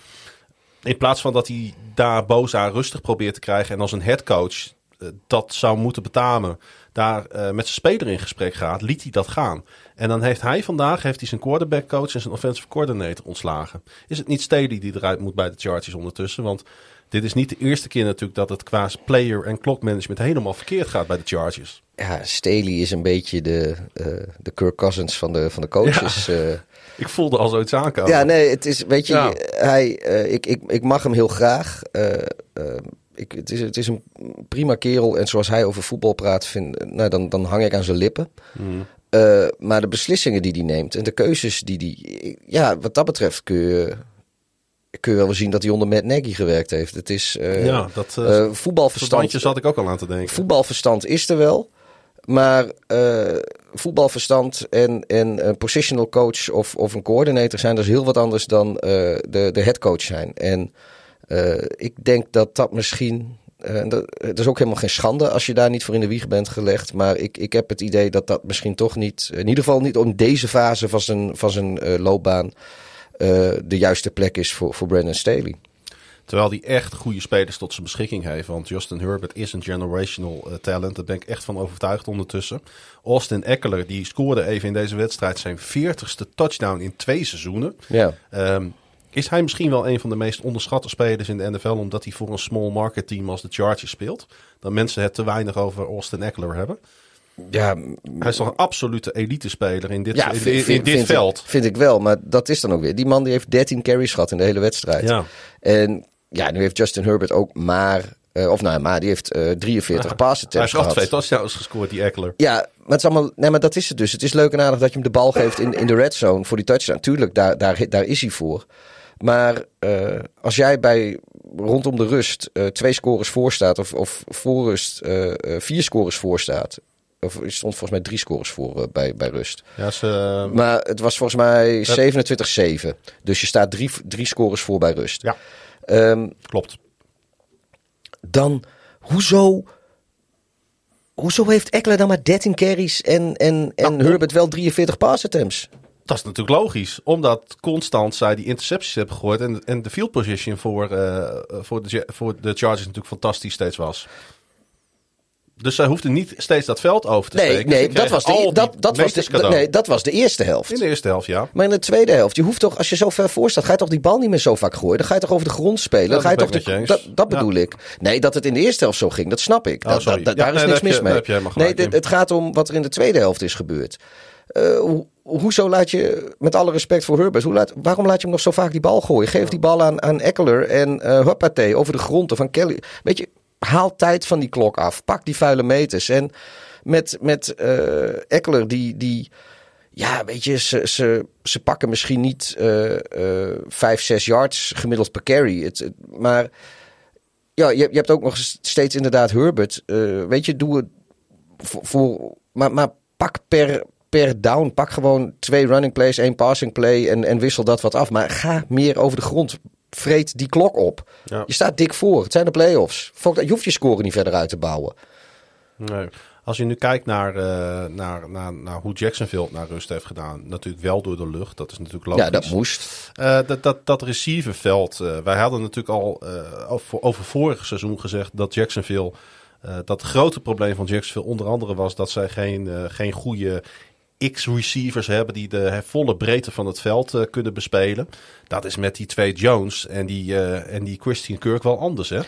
in plaats van dat hij daar Boza rustig probeert te krijgen en als een headcoach eh, dat zou moeten betamen, daar eh, met zijn speler in gesprek gaat, liet hij dat gaan. En dan heeft hij vandaag heeft hij zijn quarterback coach en zijn offensive coordinator ontslagen. Is het niet Staley die eruit moet bij de Chargers ondertussen? Want dit is niet de eerste keer natuurlijk dat het qua player en clock management helemaal verkeerd gaat bij de Chargers. Ja, Staley is een beetje de, eh, de Kirk Cousins van de, van de coaches. Ja. Ik voelde al zoiets aankomen. Ja, nee, het is, weet je, ja. hij, uh, ik, ik, ik mag hem heel graag. Uh, ik, het, is, het is een prima kerel en zoals hij over voetbal praat, vind, nou, dan, dan hang ik aan zijn lippen. Mm. Uh, maar de beslissingen die hij neemt en de keuzes die hij... Ja, wat dat betreft kun je, kun je wel zien dat hij onder Matt Nagy gewerkt heeft. Het is uh, ja, dat, uh, voetbalverstand... zat ik ook al aan te denken. Voetbalverstand is er wel. Maar voetbalverstand en, en een positional coach of, of een coördinator zijn dus heel wat anders dan de, de headcoach zijn. En ik denk dat dat misschien uh, dat, het is ook helemaal geen schande als je daar niet voor in de wieg bent gelegd. Maar ik, ik heb het idee dat dat misschien toch niet, in ieder geval niet om deze fase van zijn, van zijn uh, loopbaan, uh, de juiste plek is voor, voor Brandon Staley. Terwijl hij echt goede spelers tot zijn beschikking heeft. Want Justin Herbert is een generational talent. Daar ben ik echt van overtuigd ondertussen. Austin Eckler, die scoorde even in deze wedstrijd zijn 40ste touchdown in twee seizoenen. Ja. Um, is hij misschien wel een van de meest onderschatte spelers in de NFL, omdat hij voor een small market team als de Chargers speelt? Dat mensen het te weinig over Austin Eckler hebben. Ja, hij is toch een absolute elite speler in dit, ja, in, dit vind veld. Ik, vind ik wel, maar dat is dan ook weer. Die man die heeft 13 carries gehad in de hele wedstrijd. Ja. En ja, nu heeft Justin Herbert ook maar uh, of nou, maar die heeft uh, 43 ja, pass attempts Hij heeft gehad. twee touchdowns gescoord, die Eckler. Ja, maar, het is allemaal, nee, maar dat is het dus. Het is leuk en aardig dat je hem de bal geeft in, in de red zone voor die touchdown. Tuurlijk, daar, daar, daar is hij voor. Maar uh, als jij bij rondom de rust twee scores voor staat, of, of voor rust vier scores voor staat. Of er stond volgens mij drie scores voor bij, bij rust. Ja, ze, maar het was volgens mij 27-7. Dus je staat drie, drie scores voor bij rust. Ja, um, klopt. Dan, hoezo... Hoezo heeft Eckler dan maar 13 carries en, en, en Nou, Herbert wel 43 pass attempts? Dat is natuurlijk logisch, omdat constant zij die intercepties hebben gegooid en, en de field position voor, uh, voor, de, voor de Chargers natuurlijk fantastisch steeds was. Dus zij hoefden niet steeds dat veld over te Nee, steken. nee, Ze dat was, de, dat, dat, was de, nee, dat was de eerste helft. In de eerste helft, ja. Maar in de tweede helft, je hoeft toch, als je zo ver voor staat, ga je toch die bal niet meer zo vaak gooien. Dan ga je toch over de grond spelen. Dan ga je dat toch de- dat, dat Ja. bedoel ik. Nee, dat het in de eerste helft zo ging, dat snap ik. Oh, Ja, daar is nee, niks mis je- mee. nee, dit- het gaat om wat er in de tweede helft is gebeurd. Eh, ho- hoezo laat je, met alle respect voor Herbert, hoe laat, waarom laat je hem nog zo vaak die bal gooien? Geef die bal aan, aan Eckler en Huppatee over de grond van Kelly. Weet je, haal tijd van die klok af. Pak die vuile meters. En met, met eh Eckler, die, die, ja, weet je, ze, ze, ze pakken misschien niet eh eh vijf, zes yards gemiddeld per carry. Het, maar ja, je, je hebt ook nog steeds inderdaad Herbert. Weet je, doe het voor, voor maar, maar pak per, per down. Pak gewoon twee running plays, één passing play en, en wissel dat wat af. Maar ga meer over de grond. Vreet die klok op. Ja. Je staat dik voor. Het zijn de playoffs. Je hoeft je score niet verder uit te bouwen. Nee. Als je nu kijkt naar, eh, naar, naar, naar hoe Jacksonville naar rust heeft gedaan. Natuurlijk wel door de lucht. Dat is natuurlijk logisch. Ja, dat moest. Eh, dat, dat, dat receiverveld. eh, wij hadden natuurlijk al over, over vorig seizoen gezegd dat Jacksonville. dat het grote probleem van Jacksonville onder andere was dat zij geen, geen goede X-receivers hebben die de volle breedte van het veld eh, kunnen bespelen. Dat is met die twee Jones en die, eh, en die Christian Kirk wel anders. Hè?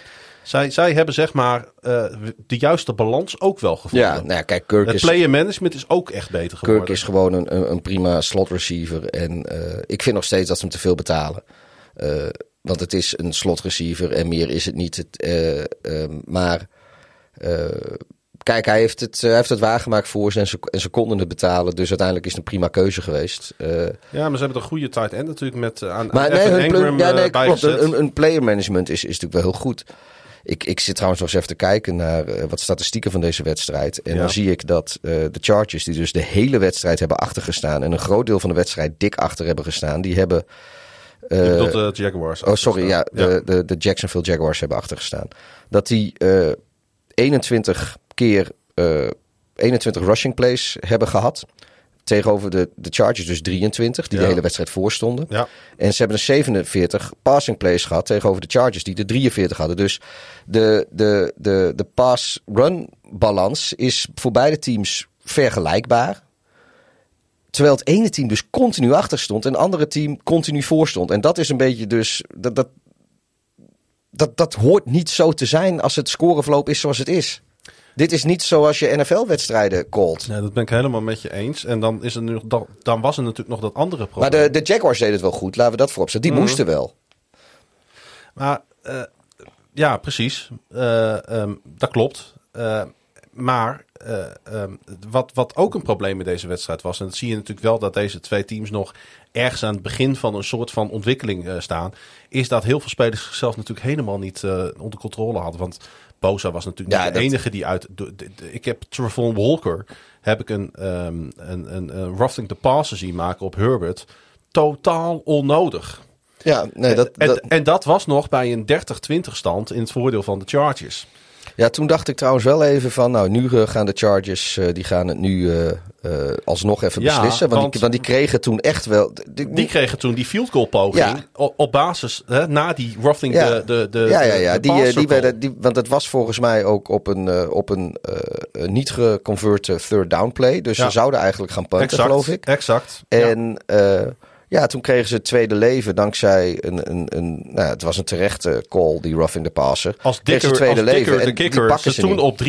Zij, zij hebben zeg maar eh, de juiste balans ook wel gevonden. Ja, nou ja, kijk, Kirk het is, player management is ook echt beter geworden. Kirk is gewoon een, een, prima slot receiver. En ik vind nog steeds dat ze hem te veel betalen. Want het is een slot receiver en meer is het niet. Het, eh, ehm, maar kijk, hij heeft, het, hij heeft het waargemaakt voor ze en ze, en ze konden het betalen. Dus uiteindelijk is het een prima keuze geweest. Eh, Ja, maar ze hebben een goede tight end natuurlijk met eh, aan maar nee, hun ja, eh, nee, klopt. Een, een player management is, is natuurlijk wel heel goed. Ik, ik zit trouwens nog eens even te kijken naar eh, wat statistieken van deze wedstrijd. En Ja. dan zie ik dat eh, de Chargers, die dus de hele wedstrijd hebben achtergestaan. en een groot deel van de wedstrijd dik achter hebben gestaan. die hebben. eh, Je bedoelt de Jaguars. oh, sorry, ja, Ja. De, de, de Jacksonville Jaguars hebben achtergestaan. Dat die eh 21 keer. eh 21 rushing plays hebben gehad. tegenover de, de Chargers dus 23, die Ja. de hele wedstrijd voorstonden. Ja. En ze hebben een 47 passing plays gehad tegenover de Chargers, die de 43 hadden. Dus de, de, de, de pass-run balans is voor beide teams vergelijkbaar. Terwijl het ene team dus continu achter stond en het andere team continu voor stond. En dat is een beetje dus. Dat, dat, dat, dat hoort niet zo te zijn als het scoreverloop is zoals het is. Dit is niet zoals je NFL-wedstrijden called. Nee, dat ben ik helemaal met je eens. En dan, is er nu, dan, dan was er natuurlijk nog dat andere probleem. Maar de, de Jaguars deden het wel goed, laten we dat vooropstellen. Die moesten wel. Maar eh, ja, precies. Eh, ehm, dat klopt. Eh, maar eh, ehm, wat, wat ook een probleem in deze wedstrijd was, en dat zie je natuurlijk wel dat deze twee teams nog ergens aan het begin van een soort van ontwikkeling eh, staan, is dat heel veel spelers zichzelf natuurlijk helemaal niet eh, onder controle hadden. Want Bosa was natuurlijk Ja, niet de dat- enige die uit. de- de- de- ik heb Travon Walker heb ik een, een, een, een roughing the passer zien maken op Herbert. Totaal onnodig. Ja, nee, dat, En, dat, en dat was nog bij een 30-20 stand in het voordeel van de Chargers. Ja, toen dacht ik trouwens wel even van, nou, nu eh, gaan de Chargers, eh, die gaan het nu eh, alsnog even Ja, beslissen. Want, want- die, want die kregen toen echt wel... die- Die kregen toen die field goal poging Ja. op, op basis hè, na die roughing Ja. de, de, de ja, ja, ja. Die, die werden, die, want het was volgens mij ook op een, op een niet geconverte third down play. Dus ze zouden eigenlijk gaan punten, exact, geloof ik. Exact. En ja, toen kregen ze het tweede leven dankzij een, een, een nou, het was een terechte call, die roughing the passer. Als het tweede als Dicker leven de kicker ze ze toen niet. op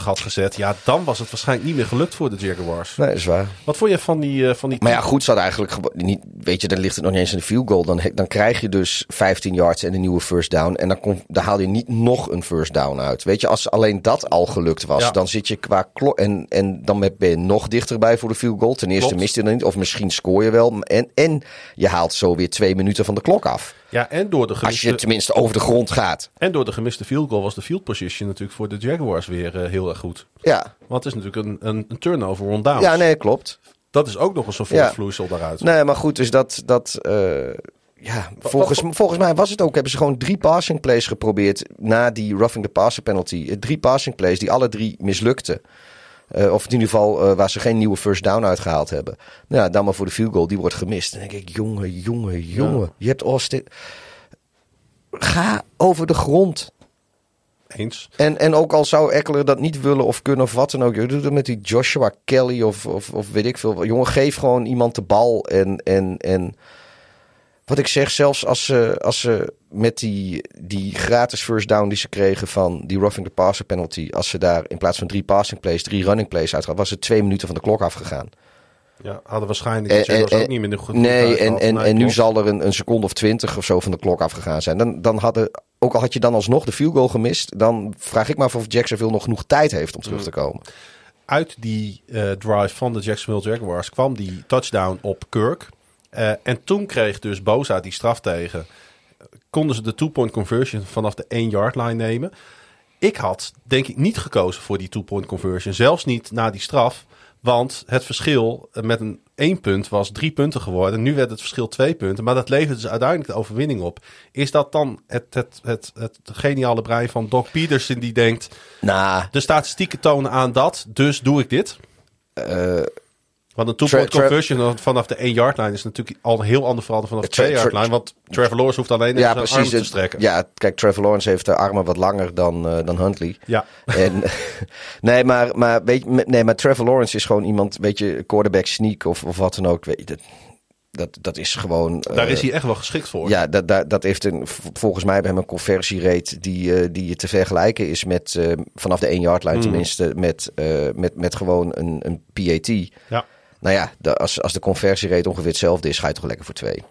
33-20 had gezet, ja, dan was het waarschijnlijk niet meer gelukt voor de Jaguars. Nee, is waar. Wat vond je van die, eh, van die Maar ja, goed, ze hadden eigenlijk niet, weet je, dan ligt het nog niet eens in de field goal. Dan, dan krijg je dus 15 yards en een nieuwe first down. En dan, kom, dan haal je niet nog een first down uit. Weet je, als alleen dat al gelukt was, Ja. dan zit je qua klok. En, en dan ben je nog dichterbij voor de field goal. Ten eerste Klopt. mist je er niet, of misschien scoor je wel. En, en je haalt zo weer twee minuten van de klok af. Ja, en door, de Als je gemiste, tenminste over de grond gaat. en door de gemiste field goal was de field position natuurlijk voor de Jaguars weer eh, heel erg goed. Ja, Want het is natuurlijk een, een, een turnover on downs. ja nee, klopt. Dat is ook nog eens Ja. voortvloeisel daaruit. Nee, maar goed, dus dat. dat eh, ja, volgens, volgens mij was het ook. Hebben ze gewoon drie passing plays geprobeerd. na die roughing the passer penalty. Drie passing plays die alle drie mislukten. Eh, of in ieder geval eh, waar ze geen nieuwe first down uitgehaald hebben. Nou ja, dan maar voor de field goal, die wordt gemist. Dan denk ik, jongen, jongen, jongen. Je hebt Austin. Ga over de grond. Eens. En, en ook al zou Eckler dat niet willen of kunnen of wat dan ook. Je doet het met die Joshua Kelly of, of, of weet ik veel. Jongen, geef gewoon iemand de bal. En, en, en wat ik zeg, zelfs als ze, als ze met die, die gratis first down die ze kregen van die roughing the passer penalty. Als ze daar in plaats van drie passing plays, drie running plays uitgaan. Was het twee minuten van de klok afgegaan. Ja, hadden waarschijnlijk En- en- ook niet meer goed Nee, en, en, en nu zal er een, een seconde of twintig of zo van de klok afgegaan zijn. Dan, dan hadden, ook al had je dan alsnog de field goal gemist, dan vraag ik me af of Jacksonville nog genoeg tijd heeft om terug te komen. uit die eh, drive van de Jacksonville Jaguars kwam die touchdown op Kirk. Eh, en toen kreeg dus Boza die straf tegen. Konden ze de two-point conversion vanaf de 1-yard line nemen. Ik had denk ik niet gekozen voor die two-point conversion. Zelfs niet na die straf. Want het verschil met een één punt was drie punten geworden. Nu werd het verschil twee punten. Maar dat levert dus uiteindelijk de overwinning op. Is dat dan het, het, het, het geniale brein van Doc Peterson die denkt... Nou, De statistieken tonen aan dat, dus doe ik dit. eh, Want een two-point conversion vanaf de 1 yard line is natuurlijk al een heel ander verhaal dan vanaf de Tra- 2 yard Tra- line. Want Trevor Lawrence hoeft alleen ja, zijn precies. te strekken. Ja, kijk, Trevor Lawrence heeft de armen wat langer dan, eh, dan Huntley. Ja. En, nee, maar, maar, weet je, nee, maar Trevor Lawrence is gewoon iemand, weet je, quarterback sneak of, of wat dan ook. Weet je, dat, dat, dat is gewoon. Daar eh, is hij echt wel geschikt voor. Ja, dat, dat, dat heeft een, volgens mij bij hem een conversierate die, eh, die te vergelijken is met, vanaf de 1 yard line Mm. tenminste, met, met, met gewoon een, een PAT. Ja. Nou ja, de, als, als de conversierate ongeveer hetzelfde is, ga je toch lekker voor twee.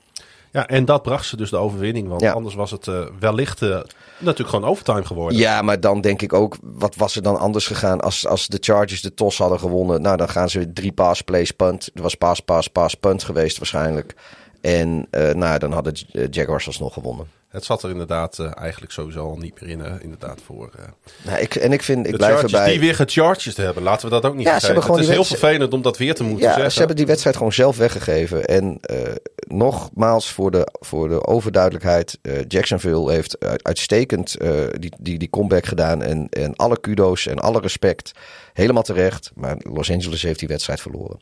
ja, en dat bracht ze dus de overwinning. Want Ja. anders was het eh, wellicht eh, natuurlijk gewoon overtime geworden. Ja, maar dan denk ik ook, wat was er dan anders gegaan als, als de Chargers de TOS hadden gewonnen? Nou, dan gaan ze drie pass, plays, punt. Er was pass, pass, pass, punt geweest waarschijnlijk. En eh, nou, dan hadden de Jaguars alsnog gewonnen. Het zat er inderdaad eh, eigenlijk sowieso al niet meer in. eh, inderdaad voor eh, Nou, ik, en ik vind, ik blijf Chargers erbij. die weer gecharged hebben. Laten we dat ook niet Ja, ze hebben Het is heel vervelend om dat weer te moeten Ja, zeggen. ze hebben die wedstrijd gewoon zelf weggegeven. En eh, nogmaals voor de, voor de overduidelijkheid. eh, Jacksonville heeft uit- uitstekend eh, die, die, die comeback gedaan. En, en alle kudo's en alle respect. Helemaal terecht. Maar Los Angeles heeft die wedstrijd verloren.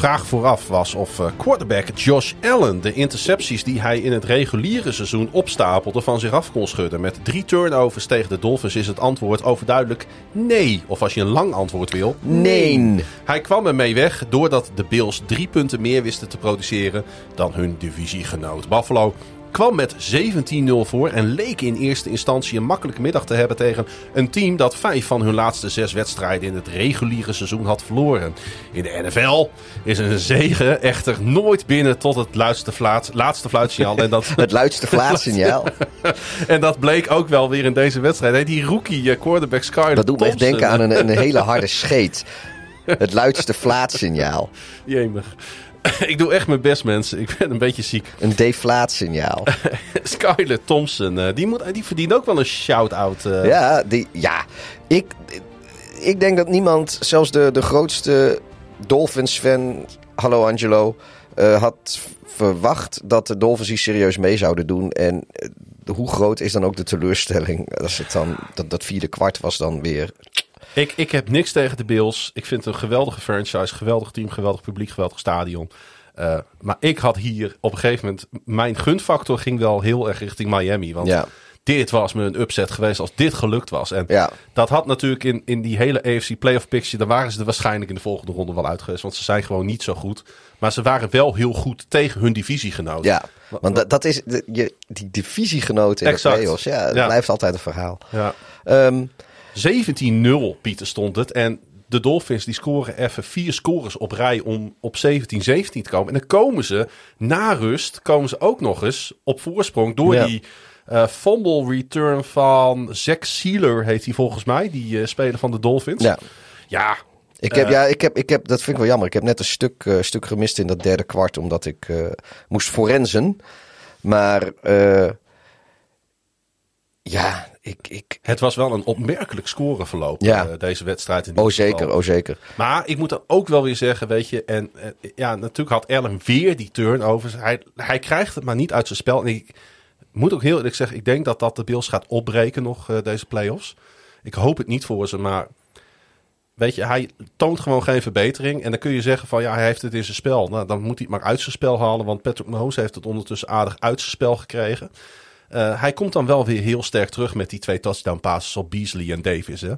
Vraag vooraf was of uh, quarterback Josh Allen de intercepties die hij in het reguliere seizoen opstapelde van zich af kon schudden. Met drie turnovers tegen de Dolphins is het antwoord overduidelijk nee. Of als je een lang antwoord wil, nee. Hij kwam ermee weg doordat de Bills drie punten meer wisten te produceren dan hun divisiegenoot Buffalo kwam met 17-0 voor en leek in eerste instantie een makkelijke middag te hebben tegen een team dat vijf van hun laatste zes wedstrijden in het reguliere seizoen had verloren. In de NFL is een zegen echter nooit binnen tot het luidste fluit, laatste fluitsignaal. En dat, het luidste fluitsignaal. en dat bleek ook wel weer in deze wedstrijd. Die rookie eh, quarterback Skyler Dat doet me echt denken aan een, een hele harde scheet. Het luidste fluitsignaal. Jemig. ik doe echt mijn best, mensen. Ik ben een beetje ziek. Een deflaatsignaal. Skyler Thompson, uh, die, moet, die verdient ook wel een shout-out. Uh. Ja, die, ja. Ik, ik denk dat niemand, zelfs de, de grootste Dolphins-fan, hallo Angelo, uh, had verwacht dat de Dolphins hier serieus mee zouden doen. En hoe groot is dan ook de teleurstelling? Als het dan, dat, dat vierde kwart was dan weer ik, ik heb niks tegen de Bills. Ik vind het een geweldige franchise, geweldig team, geweldig publiek, geweldig stadion. Uh, maar ik had hier op een gegeven moment... Mijn gunfactor ging wel heel erg richting Miami. Want ja. dit was me een upset geweest als dit gelukt was. En ja. dat had natuurlijk in, in die hele AFC playoff picture... daar waren ze er waarschijnlijk in de volgende ronde wel uit geweest. Want ze zijn gewoon niet zo goed. Maar ze waren wel heel goed tegen hun divisiegenoten. Ja, want dat, dat is de, je, die divisiegenoten in exact. de playoffs. Ja, dat blijft altijd een verhaal. Ja. Um, 17-0, Pieter, stond het. En de Dolphins die scoren even vier scores op rij om op 17-17 te komen. En dan komen ze na rust, komen ze ook nog eens op voorsprong door die uh, fumble return van Zack Sealer, heet hij volgens mij, die uh, speler van de Dolphins. Ja. Ja, ik heb, uh, ja, ik heb, ik heb, dat vind ik wel jammer. Ik heb net een stuk, stuk gemist in dat derde kwart, omdat ik moest forensen. Maar ja, ik, ik... Het was wel een opmerkelijk scoreverloop, ja. uh, deze wedstrijd. In oh zeker, oh zeker. Maar ik moet dan ook wel weer zeggen, weet je... En, ja, natuurlijk had Allen weer die turnovers. Hij, hij krijgt het maar niet uit zijn spel. En ik moet ook heel eerlijk zeggen, ik denk dat dat de Bills gaat opbreken nog, uh, deze playoffs. Ik hoop het niet voor ze, maar... Weet je, hij toont gewoon geen verbetering. En dan kun je zeggen van ja, hij heeft het in zijn spel. Nou, dan moet hij het maar uit zijn spel halen. Want Patrick Mahomes heeft het ondertussen aardig uit zijn spel gekregen. Uh, hij komt dan wel weer heel sterk terug met die twee touchdown passes op Beasley en Davis. Hè?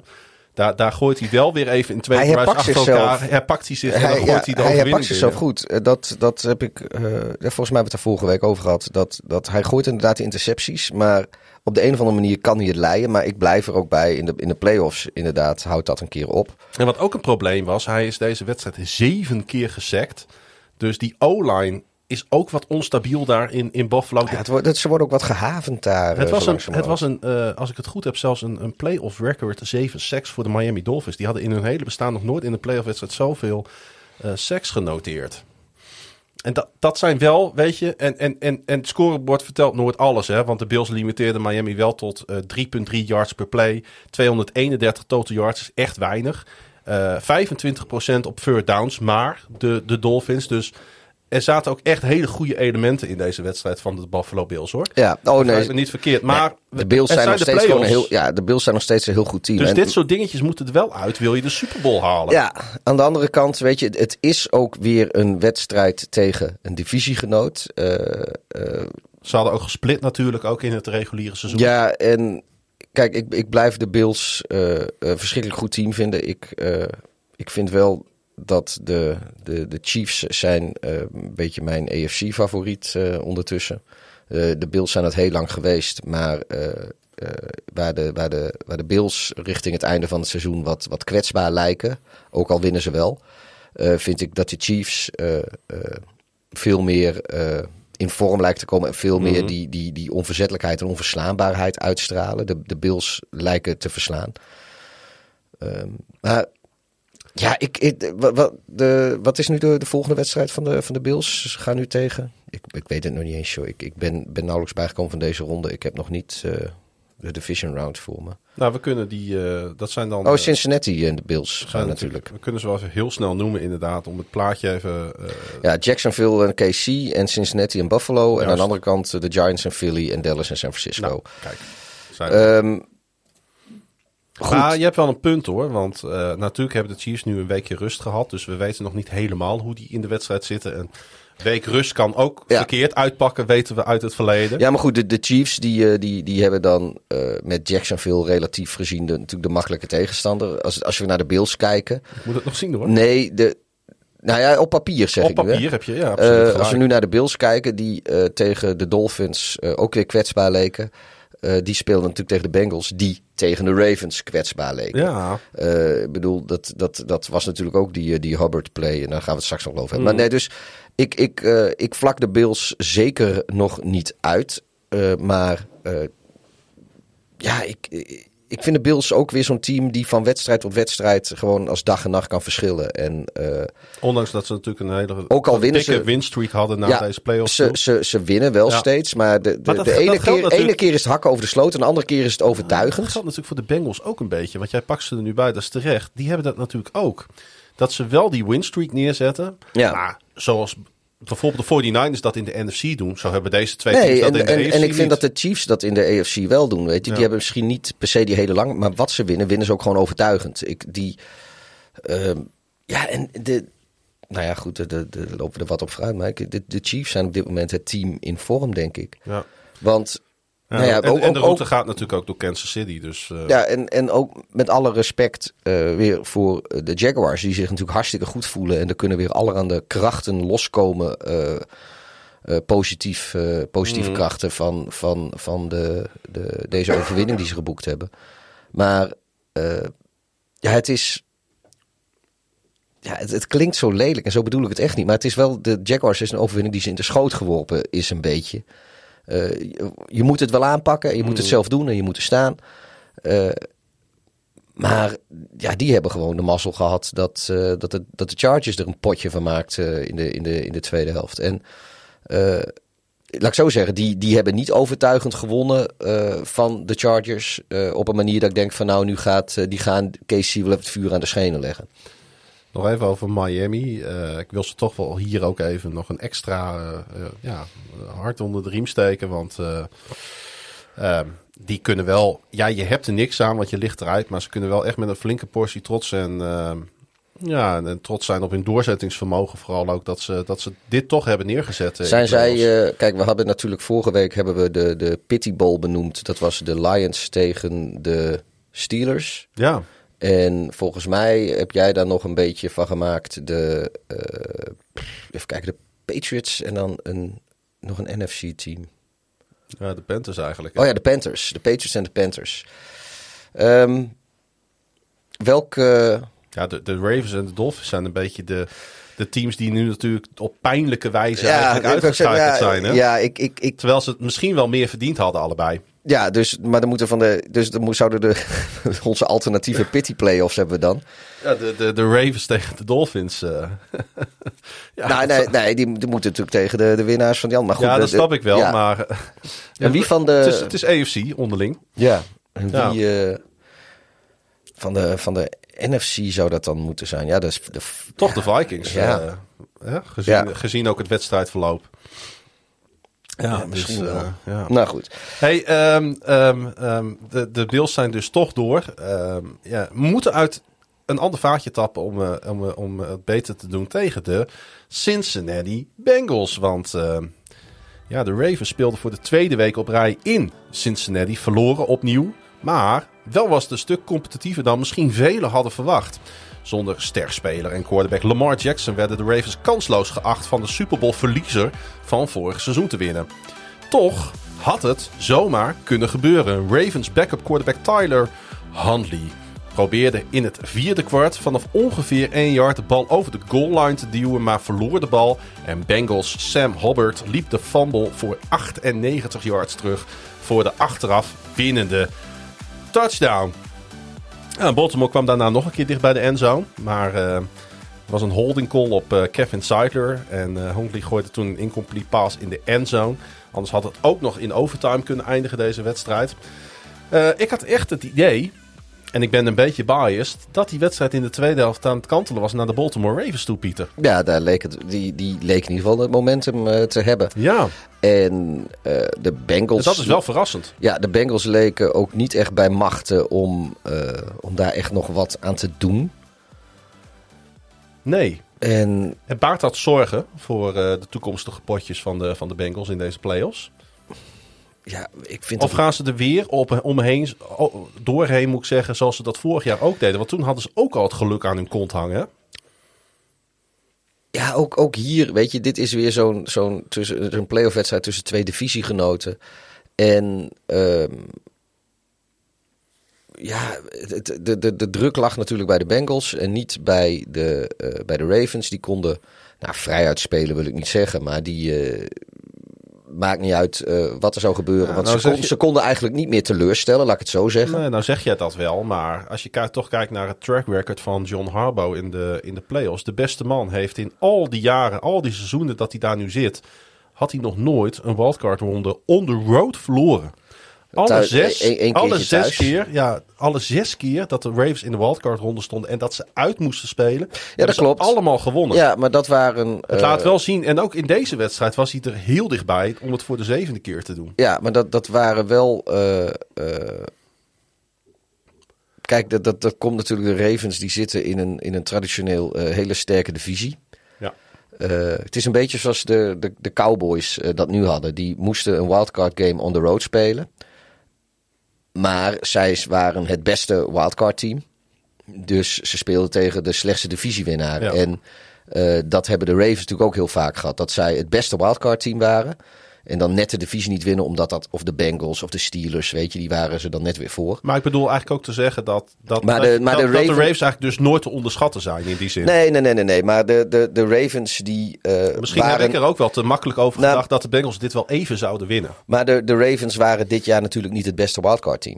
Daar, daar gooit hij wel weer even in twee hij herpakt achter zichzelf. elkaar. Herpakt hij zich en dan gooit ja, hij de Hij herpakt zichzelf goed. Dat, dat heb ik, uh, volgens mij hebben we het er vorige week over gehad. Dat, dat hij gooit inderdaad de intercepties, maar op de een of andere manier kan hij het leiden. Maar ik blijf er ook bij. In de, in de playoffs inderdaad houdt dat een keer op. En wat ook een probleem was, hij is deze wedstrijd zeven keer gesekt. Dus die O-line is ook wat onstabiel daar in, in Buffalo. Ja, het wordt, ze worden ook wat gehavend daar. Het was een, het was een uh, als ik het goed heb, zelfs een, een playoff record. 7 seks voor de Miami Dolphins. Die hadden in hun hele bestaan nog nooit in een playoff wedstrijd zoveel uh, seks genoteerd. En dat, dat zijn wel, weet je, en, en, en, en het scorebord vertelt nooit alles. Hè, want de Bills limiteerden Miami wel tot uh, 3,3 yards per play. 231 total yards is echt weinig. Uh, 25% op third downs, maar de, de Dolphins. Dus er zaten ook echt hele goede elementen in deze wedstrijd van de Buffalo Bills, hoor. Ja, oh nee. niet verkeerd. Maar nee, de Bills zijn, nog steeds gewoon een heel, ja, de Bills zijn nog steeds een heel goed team. Dus en, dit soort dingetjes moeten er wel uit, wil je de Super Bowl halen. Ja, aan de andere kant, weet je, het is ook weer een wedstrijd tegen een divisiegenoot. Uh, uh, Ze hadden ook gesplit natuurlijk, ook in het reguliere seizoen. Ja, en kijk, ik, ik blijf de Bills uh, een verschrikkelijk goed team vinden. Ik, ik vind wel dat de, de, de Chiefs zijn uh, een beetje mijn AFC-favoriet uh, ondertussen. Uh, de Bills zijn het heel lang geweest, maar waar, de, waar, de, waar de Bills richting het einde van het seizoen wat, wat kwetsbaar lijken, ook al winnen ze wel, vind ik dat de Chiefs veel meer in vorm lijkt te komen en veel meer Mhm. die, die, die onverzettelijkheid en onverslaanbaarheid uitstralen. De, de Bills lijken te verslaan. Um, maar ja, ik, ik, wat, de, wat is nu de, de volgende wedstrijd van de, van de Bills? Ze gaan nu tegen. Ik, ik weet het nog niet eens, joh. Ik, ik ben, ben nauwelijks bijgekomen van deze ronde. Ik heb nog niet uh, de division round voor me. Nou, we kunnen die. Uh, dat zijn dan. Oh, Cincinnati en de Bills gaan natuurlijk. We kunnen ze wel even heel snel noemen, inderdaad. Om het plaatje even. Uh, ja, Jacksonville en KC en Cincinnati en Buffalo. Juist. En aan de andere kant de Giants en Philly en Dallas en San Francisco. Nou, kijk. Um, goed. Maar je hebt wel een punt hoor. Want eh, natuurlijk hebben de Chiefs nu een weekje rust gehad. Dus we weten nog niet helemaal hoe die in de wedstrijd zitten. Een week rust kan ook Ja. verkeerd uitpakken, weten we uit het verleden. Ja, maar goed, de, de Chiefs die, eh, die, die hebben dan eh, met Jacksonville relatief gezien de, natuurlijk de makkelijke tegenstander. Als, als we naar de Bills kijken. Ik moet het nog zien hoor. Nee, de, nou ja, op papier zeg Op ik hè. papier heb je, ja, als we nu naar de Bills kijken, die tegen de Dolphins ook weer kwetsbaar leken. Eh, die speelden natuurlijk tegen de Bengals, die tegen de Ravens kwetsbaar leken. Ja, Eh, ik bedoel, dat, dat, dat was natuurlijk ook die, eh, die Hubbard-play. En daar gaan we het straks nog over hebben. Mm. Maar nee, dus ik, ik, ik vlak de Bills zeker nog niet uit. Maar ja, ik, ik vind de Bills ook weer zo'n team die van wedstrijd tot wedstrijd gewoon als dag en nacht kan verschillen. En eh, ondanks dat ze natuurlijk een hele Ook al winnen dikke ze- winstreak hadden na ja, deze playoffs. ze, ze, ze winnen wel Ja. steeds. Maar de, de, Maar dat- de dat ene, keer, natuurlijk- ene keer is het hakken over de sloot en de andere keer is het Dat overtuigend. geldt natuurlijk voor de Bengals ook een beetje. Want jij pakt ze er nu bij, dat is terecht. Die hebben dat natuurlijk ook. Dat ze wel die winstreak neerzetten. Ja. Maar zoals bijvoorbeeld de 49ers dat in de NFC doen. Zo hebben deze twee Nee, teams dat en, in de en, AFC en ik vind niet. dat de Chiefs dat in de AFC wel doen. Weet je. Ja. Die hebben misschien niet per se die hele lange, maar wat ze winnen, winnen ze ook gewoon overtuigend. Ik, die, ehm, ja, en de, nou ja, goed, de- lopen we er wat op vooruit. Maar ik- de, de Chiefs zijn op dit moment het team in vorm, denk ik. Ja. Want, nou ja, en, ook, en de route ook- gaat natuurlijk ook door Kansas City. Dus eh, ja, en, en ook met alle respect eh, weer voor de Jaguars, die zich natuurlijk hartstikke goed voelen. En er kunnen weer allerhande krachten loskomen. eh, eh, positief, eh, positieve Mhm. krachten van, van, van de, de, deze overwinning die ze geboekt hebben. Maar eh, ja, het is. Ja, het, het klinkt zo lelijk en zo bedoel ik het echt niet. Maar het is wel. De Jaguars is een overwinning die ze in de schoot geworpen is, een beetje. Eh, je, je moet het wel aanpakken, en je moet het zelf doen en je moet er staan. Eh, maar ja, die hebben gewoon de mazzel gehad dat, eh, dat, de, dat de Chargers er een potje van maakt in, de, in, de, in de tweede helft. En laat ik zo zeggen, die, die hebben niet overtuigend gewonnen van de Chargers. op een manier dat ik denk van nou, nu gaat die gaan Casey wel even het vuur aan de schenen leggen. Nog even over Miami. Eh, ik wil ze toch wel hier ook even nog een extra eh, ja, hart onder de riem steken. Want eh, ehm, die kunnen wel... Ja, je hebt er niks aan, want je ligt eruit. Maar ze kunnen wel echt met een flinke portie trots en... ehm, ja, en trots zijn op hun doorzettingsvermogen. Vooral ook dat ze, dat ze dit toch hebben neergezet. Zijn zij, kijk, we hadden natuurlijk vorige week hebben we de, de Pity Bowl benoemd. Dat was de Lions tegen de Steelers. Ja, En volgens mij heb jij daar nog een beetje van gemaakt. De, eh, even kijken, de Patriots en dan een, nog een NFC-team. ja, de Panthers eigenlijk. Oh ja, de Panthers. De Patriots en de Panthers. Ehm welke... Ja, de, de Ravens en de Dolphins zijn een beetje de, de teams die nu natuurlijk op pijnlijke wijze Ja, uitgeschakeld ja, zijn. Hè? Ja, ik, ik, ik, Terwijl ze het misschien wel meer verdiend hadden allebei. Ja, dus, maar dan moeten van de, dus dan zouden de, onze alternatieve pity playoffs hebben we dan. Ja, de, de, de Ravens tegen de Dolphins. eh. ja, nou, nee, nee die, die moeten natuurlijk tegen de, de winnaars van die andere. Maar goed, ja, dat de- snap ik wel. ja. Maar eh, En wie van de... het, is, het is AFC onderling. Ja, en Ja. wie eh, van, de, van de NFC zou dat dan moeten zijn? Ja, is de, Toch de Vikings. Ja. eh, ja, gezien, Ja. gezien ook het wedstrijdverloop. Ja, misschien dus, eh, wel. ja. Nou goed. Hey, ehm, ehm, ehm, de, de Bills zijn dus toch door. Ja, we moeten uit een ander vaatje tappen om, eh, om, eh, om het beter te doen tegen de Cincinnati Bengals. Want ja, de Ravens speelden voor de tweede week op rij in Cincinnati. Verloren opnieuw. Maar wel was het een stuk competitiever dan misschien velen hadden verwacht. Zonder sterspeler en quarterback Lamar Jackson werden de Ravens kansloos geacht van de Super Bowl verliezer van vorig seizoen te winnen. Toch had het zomaar kunnen gebeuren. Ravens backup quarterback Tyler Huntley probeerde in het vierde kwart vanaf ongeveer 1 yard de bal over de goal line te duwen, maar verloor de bal. En Bengals Sam Hubbard liep de fumble voor 98 yards terug voor de achteraf winnende touchdown. Ja, Baltimore kwam daarna nog een keer dicht bij de endzone, maar er was een holding call op eh, Kevin Seidler. En eh Huntley gooide toen een incomplete pass in de endzone. Anders had het ook nog in overtime kunnen eindigen, deze wedstrijd. Ik had echt het idee En ik ben een beetje biased dat die wedstrijd in de tweede helft aan het kantelen was naar de Baltimore Ravens toe, Pieter. Ja, daar leek het, die, die leek in ieder geval het momentum eh, te hebben. Ja, En eh, de Bengals... dus dat is wel verrassend. Ja, de Bengals leken ook niet echt bij machten om, eh, om daar echt nog wat aan te doen. Nee. En En baart dat zorgen voor de toekomstige potjes van de, van de Bengals in deze playoffs? Ja, ik vind Of gaan ze er weer op, omheen, doorheen, moet ik zeggen, zoals ze dat vorig jaar ook deden? Want toen hadden ze ook al het geluk aan hun kont hangen. Ja, ook, ook hier, weet je, dit is weer zo'n zo'n tussen zo'n playoff wedstrijd tussen twee divisiegenoten. En ehm, ja, het, de, de, de druk lag natuurlijk bij de Bengals en niet bij de, eh, bij de Ravens. Die konden, nou vrij uitspelen wil ik niet zeggen, maar die eh, maakt niet uit eh, wat er zou gebeuren. want nou ze, zeg kon- je- ze konden eigenlijk niet meer teleurstellen, laat ik het zo zeggen. Nee, nou zeg jij dat wel, maar als je toch kijkt naar het track record van John Harbaugh in de, in de playoffs. De beste man heeft in al die jaren, al die seizoenen dat hij daar nu zit, had hij nog nooit een wildcard ronde on the road verloren. Alle zes, één- één alle zes keer, ja, alle zes keer dat de Ravens in de wildcard ronde stonden en dat ze uit moesten spelen, hebben ze klopt. allemaal gewonnen. Ja, maar dat waren... Het eh, laat wel zien, en ook in deze wedstrijd was hij er heel dichtbij om het voor de zevende keer te doen. Ja, maar dat, dat waren wel. eh, eh, kijk, dat, dat, dat komt natuurlijk. De Ravens die zitten in een, in een traditioneel eh, hele sterke divisie. Ja. Eh, het is een beetje zoals de, de, de Cowboys eh, dat nu hadden. Die moesten een wildcard game on the road spelen. Maar zij waren het beste wildcard team. Dus ze speelden tegen de slechtste divisiewinnaar. Ja. En eh, dat hebben de Ravens natuurlijk ook heel vaak gehad. Dat zij het beste wildcard team waren. En dan net de divisie niet winnen, omdat dat, of de Bengals of de Steelers, weet je, die waren ze dan net weer voor. Maar ik bedoel eigenlijk ook te zeggen dat, dat, Maar dat, de- maar dat, de dat de Raven- Ravens eigenlijk dus nooit te onderschatten zijn in die zin. Nee, nee, nee, nee, nee. Maar de, de, de Ravens die. eh, Misschien waren, heb ik er ook wel te makkelijk over Nou- gedacht dat de Bengals dit wel even zouden winnen. Maar de, de Ravens waren dit jaar natuurlijk niet het beste wildcard team.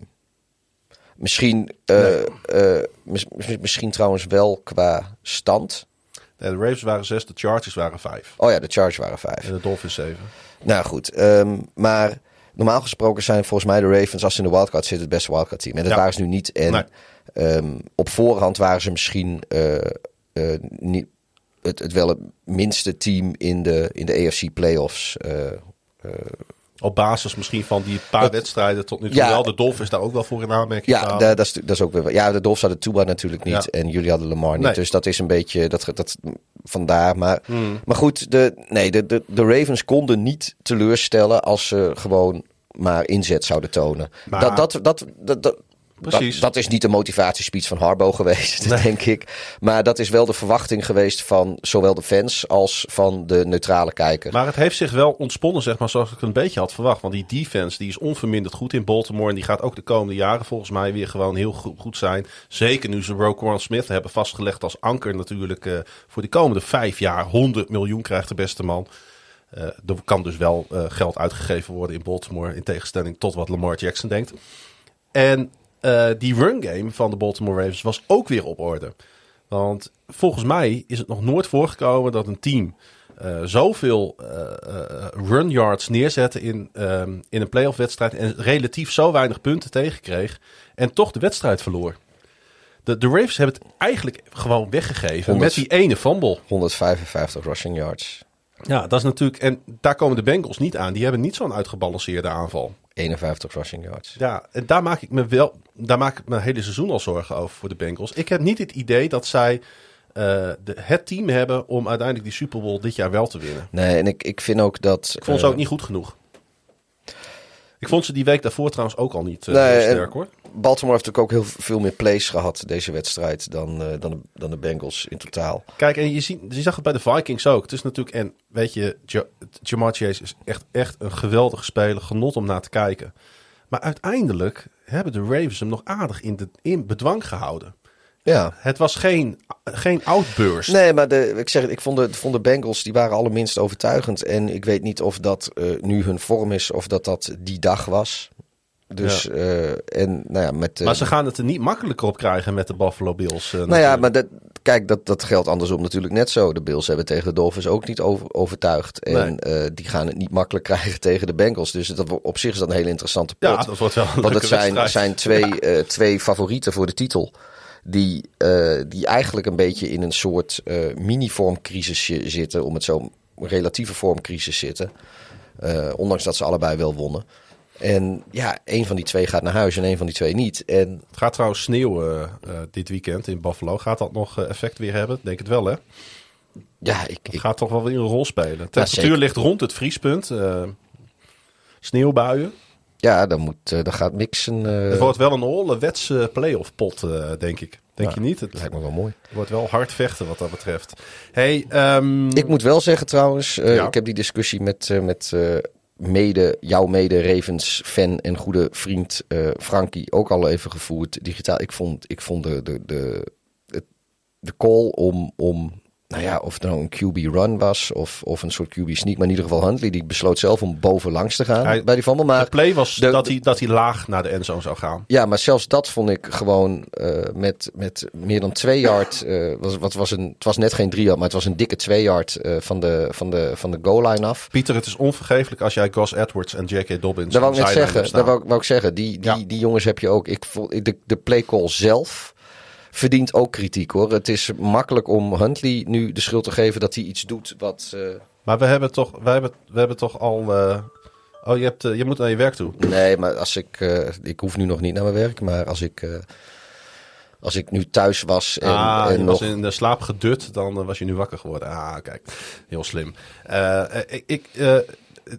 Misschien, eh, eh, mis- mis- misschien trouwens wel qua stand. Nee, de Ravens waren zes, de Chargers waren vijf. Oh ja, de Chargers waren vijf. En de Dolphins zeven. Nou goed, ehm, maar normaal gesproken zijn volgens mij de Ravens, als ze in de wildcard zitten, het beste wildcard team. En dat Ja. waren ze nu niet. En Nee. ehm, op voorhand waren ze misschien eh, eh, niet, het, het wel het minste team in de, in de AFC playoffs. eh, Op basis misschien van die paar Dat- wedstrijden tot nu toe Ja. wel. De Dolphins daar ook wel voor in aanmerking ja, da- dat, is, dat is ook weer. Ja, de Dolphins hadden Tua natuurlijk niet. Ja. En jullie hadden Lamar niet. Nee. Dus dat is een beetje. Dat, dat, vandaar. Maar, Hmm. maar goed, de, nee, de, de, de Ravens konden niet teleurstellen als ze gewoon maar inzet zouden tonen. Maar- dat, dat, dat, dat, Precies. Dat, dat is niet de motivatiespeech van Harbo geweest, denk ik. Maar dat is wel de verwachting geweest van zowel de fans als van de neutrale kijker. Maar het heeft zich wel ontsponnen, zeg maar, zoals ik het een beetje had verwacht. Want die defense die is onverminderd goed in Baltimore. En die gaat ook de komende jaren volgens mij weer gewoon heel go- goed zijn. Zeker nu ze Roquan Smith hebben vastgelegd als anker natuurlijk eh, voor de komende vijf jaar. 100 miljoen krijgt de beste man. Eh, er kan dus wel eh, geld uitgegeven worden in Baltimore. In tegenstelling tot wat Lamar Jackson denkt. En eh, die run game van de Baltimore Ravens was ook weer op orde. Want volgens mij is het nog nooit voorgekomen dat een team eh, zoveel eh, run yards neerzetten in, ehm, in een playoff wedstrijd en relatief zo weinig punten tegenkreeg en toch de wedstrijd verloor. De, de Ravens hebben het eigenlijk gewoon weggegeven 100. met die ene fumble. 155 rushing yards. Ja, dat is natuurlijk. En daar komen de Bengals niet aan. Die hebben niet zo'n uitgebalanceerde aanval. 51 rushing yards. Ja, en daar maak ik me wel. Daar maak ik me hele seizoen al zorgen over voor de Bengals. Ik heb niet het idee dat zij eh, de, het team hebben om uiteindelijk die Super Bowl dit jaar wel te winnen. Nee, en ik, ik vind ook dat... Ik vond ze eh, ook niet goed genoeg. Ik vond ze die week daarvoor trouwens ook al niet eh, Nee, sterk hoor. Baltimore heeft natuurlijk ook heel veel meer plays gehad deze wedstrijd dan, eh, dan, de, dan de Bengals in totaal. Kijk, en je, ziet, je zag het bij de Vikings ook. Het is natuurlijk, en weet je, Ja- Jamar Chase is echt, echt een geweldige speler. Genot om naar te kijken. Maar uiteindelijk hebben de Ravens hem nog aardig in, de, in bedwang gehouden. Ja. Het was geen, geen outburst. Nee, maar de, ik zeg het, ik vond de, vond de Bengals, die waren allerminst overtuigend. En ik weet niet of dat eh, nu hun vorm is of dat dat die dag was. Dus, eh, en nou ja, met... Maar ze gaan het er niet makkelijker op krijgen met de Buffalo Bills. eh, nou ja, maar dat, kijk, dat, dat geldt andersom natuurlijk net zo. De Bills hebben tegen de Dolphins ook niet over, overtuigd. En die gaan het niet makkelijk krijgen tegen de Bengals. Dus dat, op zich is dat een hele interessante pot. Ja, dat wordt wel een Want het zijn, zijn twee, twee favorieten voor de titel. Die, eh, die eigenlijk een beetje in een soort eh mini-vormcrisis zi- zitten. Om het zo relatieve vormcrisis zitten. Eh, ondanks dat ze allebei wel wonnen. En ja, een van die twee gaat naar huis en een van die twee niet. En Het gaat trouwens sneeuwen dit weekend in Buffalo. Gaat dat nog effect weer hebben? Denk het wel, hè? ja, ik, gaat toch wel weer een rol spelen. De temperatuur ligt rond het vriespunt. sneeuwbuien. Ja dan, moet, eh, dan gaat mixen. eh, Het wordt wel een ouderwetse playoff pot, eh, denk ik. Denk Ja, je niet? Het lijkt me wel mooi. wordt wel hard vechten wat dat betreft. Hey, ehm, Ik moet wel zeggen trouwens, eh, Ja. ik heb die discussie met, eh, met eh, mede, jouw mede Ravens fan en goede vriend eh, Frankie ook al even gevoerd digitaal. Ik vond, ik vond de, de, de, het- de call om, om, nou ja, of het nou een QB run was of, of een soort QB sneak, maar in ieder geval Huntley, die besloot zelf om bovenlangs te gaan Hij- bij die fumble. Maar de play was de- dat, hij, dat hij laag naar de endzone zou gaan. ja, maar zelfs dat vond ik gewoon eh, met, met meer dan twee yard. eh, was, wat was een, het was net geen drie yard, maar het was een dikke twee yard eh, van, de, van, de, van de goal line af. Pieter, het is onvergeeflijk als jij Gus Edwards en J.K. Dobbins Dat wou ik net zeggen. Dat wou, ik- wou ik zeggen. Die, die, Ja. die jongens heb je ook. Ik vond, de, de play call zelf verdient ook kritiek hoor. Het is makkelijk om Huntley nu de schuld te geven dat hij iets doet wat. eh, Maar we hebben toch, we hebben, we hebben toch al... eh, oh, je, hebt, eh, je moet naar je werk toe. Nee, maar als ik. ik hoef nu nog niet naar mijn werk, maar als ik. als ik nu thuis was en, ah, en je nog. was in de slaap gedut, dan was je nu wakker geworden. Ah, kijk. Heel slim. Ik,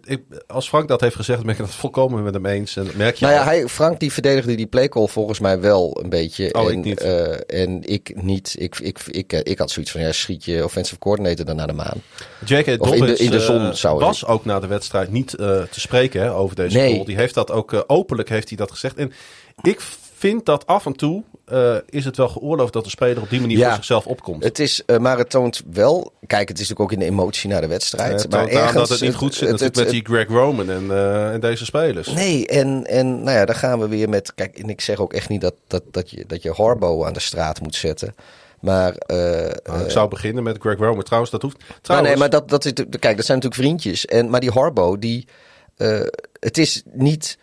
ik, eh, als Frank dat heeft gezegd, ben ik het volkomen met hem eens. En dat merk je Nou ja, hij, Frank die verdedigde die playcall volgens mij wel een beetje. Oh, en, ik niet. eh, en ik niet. Ik, ik, ik, eh, ik had zoiets van, ja, schiet je offensive coordinator dan naar de maan. J.K. Of in de- Dobbins in de eh, zon zou was ook na de wedstrijd niet eh, te spreken hè, over deze Nee. goal. Die heeft dat ook eh, openlijk heeft hij dat gezegd. En ik vind dat af en toe eh, is het wel geoorloofd dat de speler op die manier Ja. voor zichzelf opkomt. Het is, eh, maar het toont wel. Kijk, het is natuurlijk ook in de emotie naar de wedstrijd. maar ergens dat het niet goed zit het- natuurlijk het- met die Greg Roman en, eh, en deze spelers. Nee, en, en nou ja, dan gaan we weer met. Kijk, en ik zeg ook echt niet dat, dat, dat, je, dat je Harbo aan de straat moet zetten. Maar. Nou, ik zou beginnen met Greg Roman. Trouwens, dat hoeft. Trouwens, nee, maar dat, dat is, kijk, dat zijn natuurlijk vriendjes. En, maar die Harbo, die, het is niet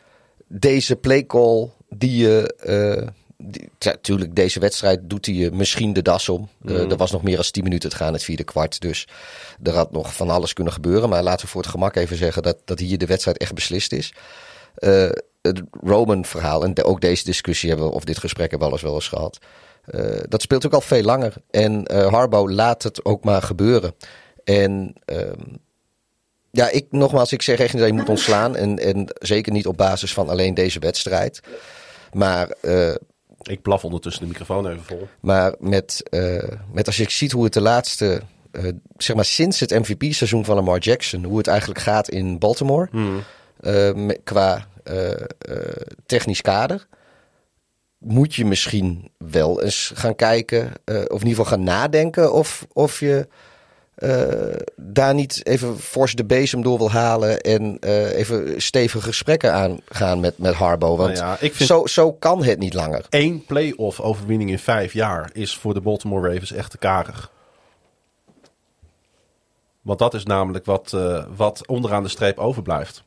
deze playcall die je. eh die, ja, tuurlijk, deze wedstrijd doet hij je misschien de das om. Eh, er was nog meer dan 10 minuten te gaan, het vierde kwart. Dus er had nog van alles kunnen gebeuren. Maar laten we voor het gemak even zeggen dat, dat hier de wedstrijd echt beslist is. Eh, het Roman-verhaal, en de- ook deze discussie hebben we, of dit gesprek hebben we alles wel eens gehad. Eh, dat speelt ook al veel langer. En eh Harbo laat het ook maar gebeuren. En ehm, ja, ik nogmaals, ik zeg echt niet dat je moet ontslaan. En, en zeker niet op basis van alleen deze wedstrijd. Maar, eh, ik blaf ondertussen de microfoon even vol. maar met, eh, met als je ziet hoe het de laatste, eh, zeg maar sinds het MVP-seizoen van Lamar Jackson, hoe het eigenlijk gaat in Baltimore. me- qua technisch kader. Moet je misschien wel eens gaan kijken, of in ieder geval gaan nadenken, of, of je eh, daar niet even fors de bezem door wil halen en eh, even stevige gesprekken aangaan met, met Harbo. Want Nou ja, vind- zo, zo kan het niet langer. Eén playoff overwinning in vijf jaar is voor de Baltimore Ravens echt te karig. Want dat is namelijk wat, eh, wat onderaan de streep overblijft.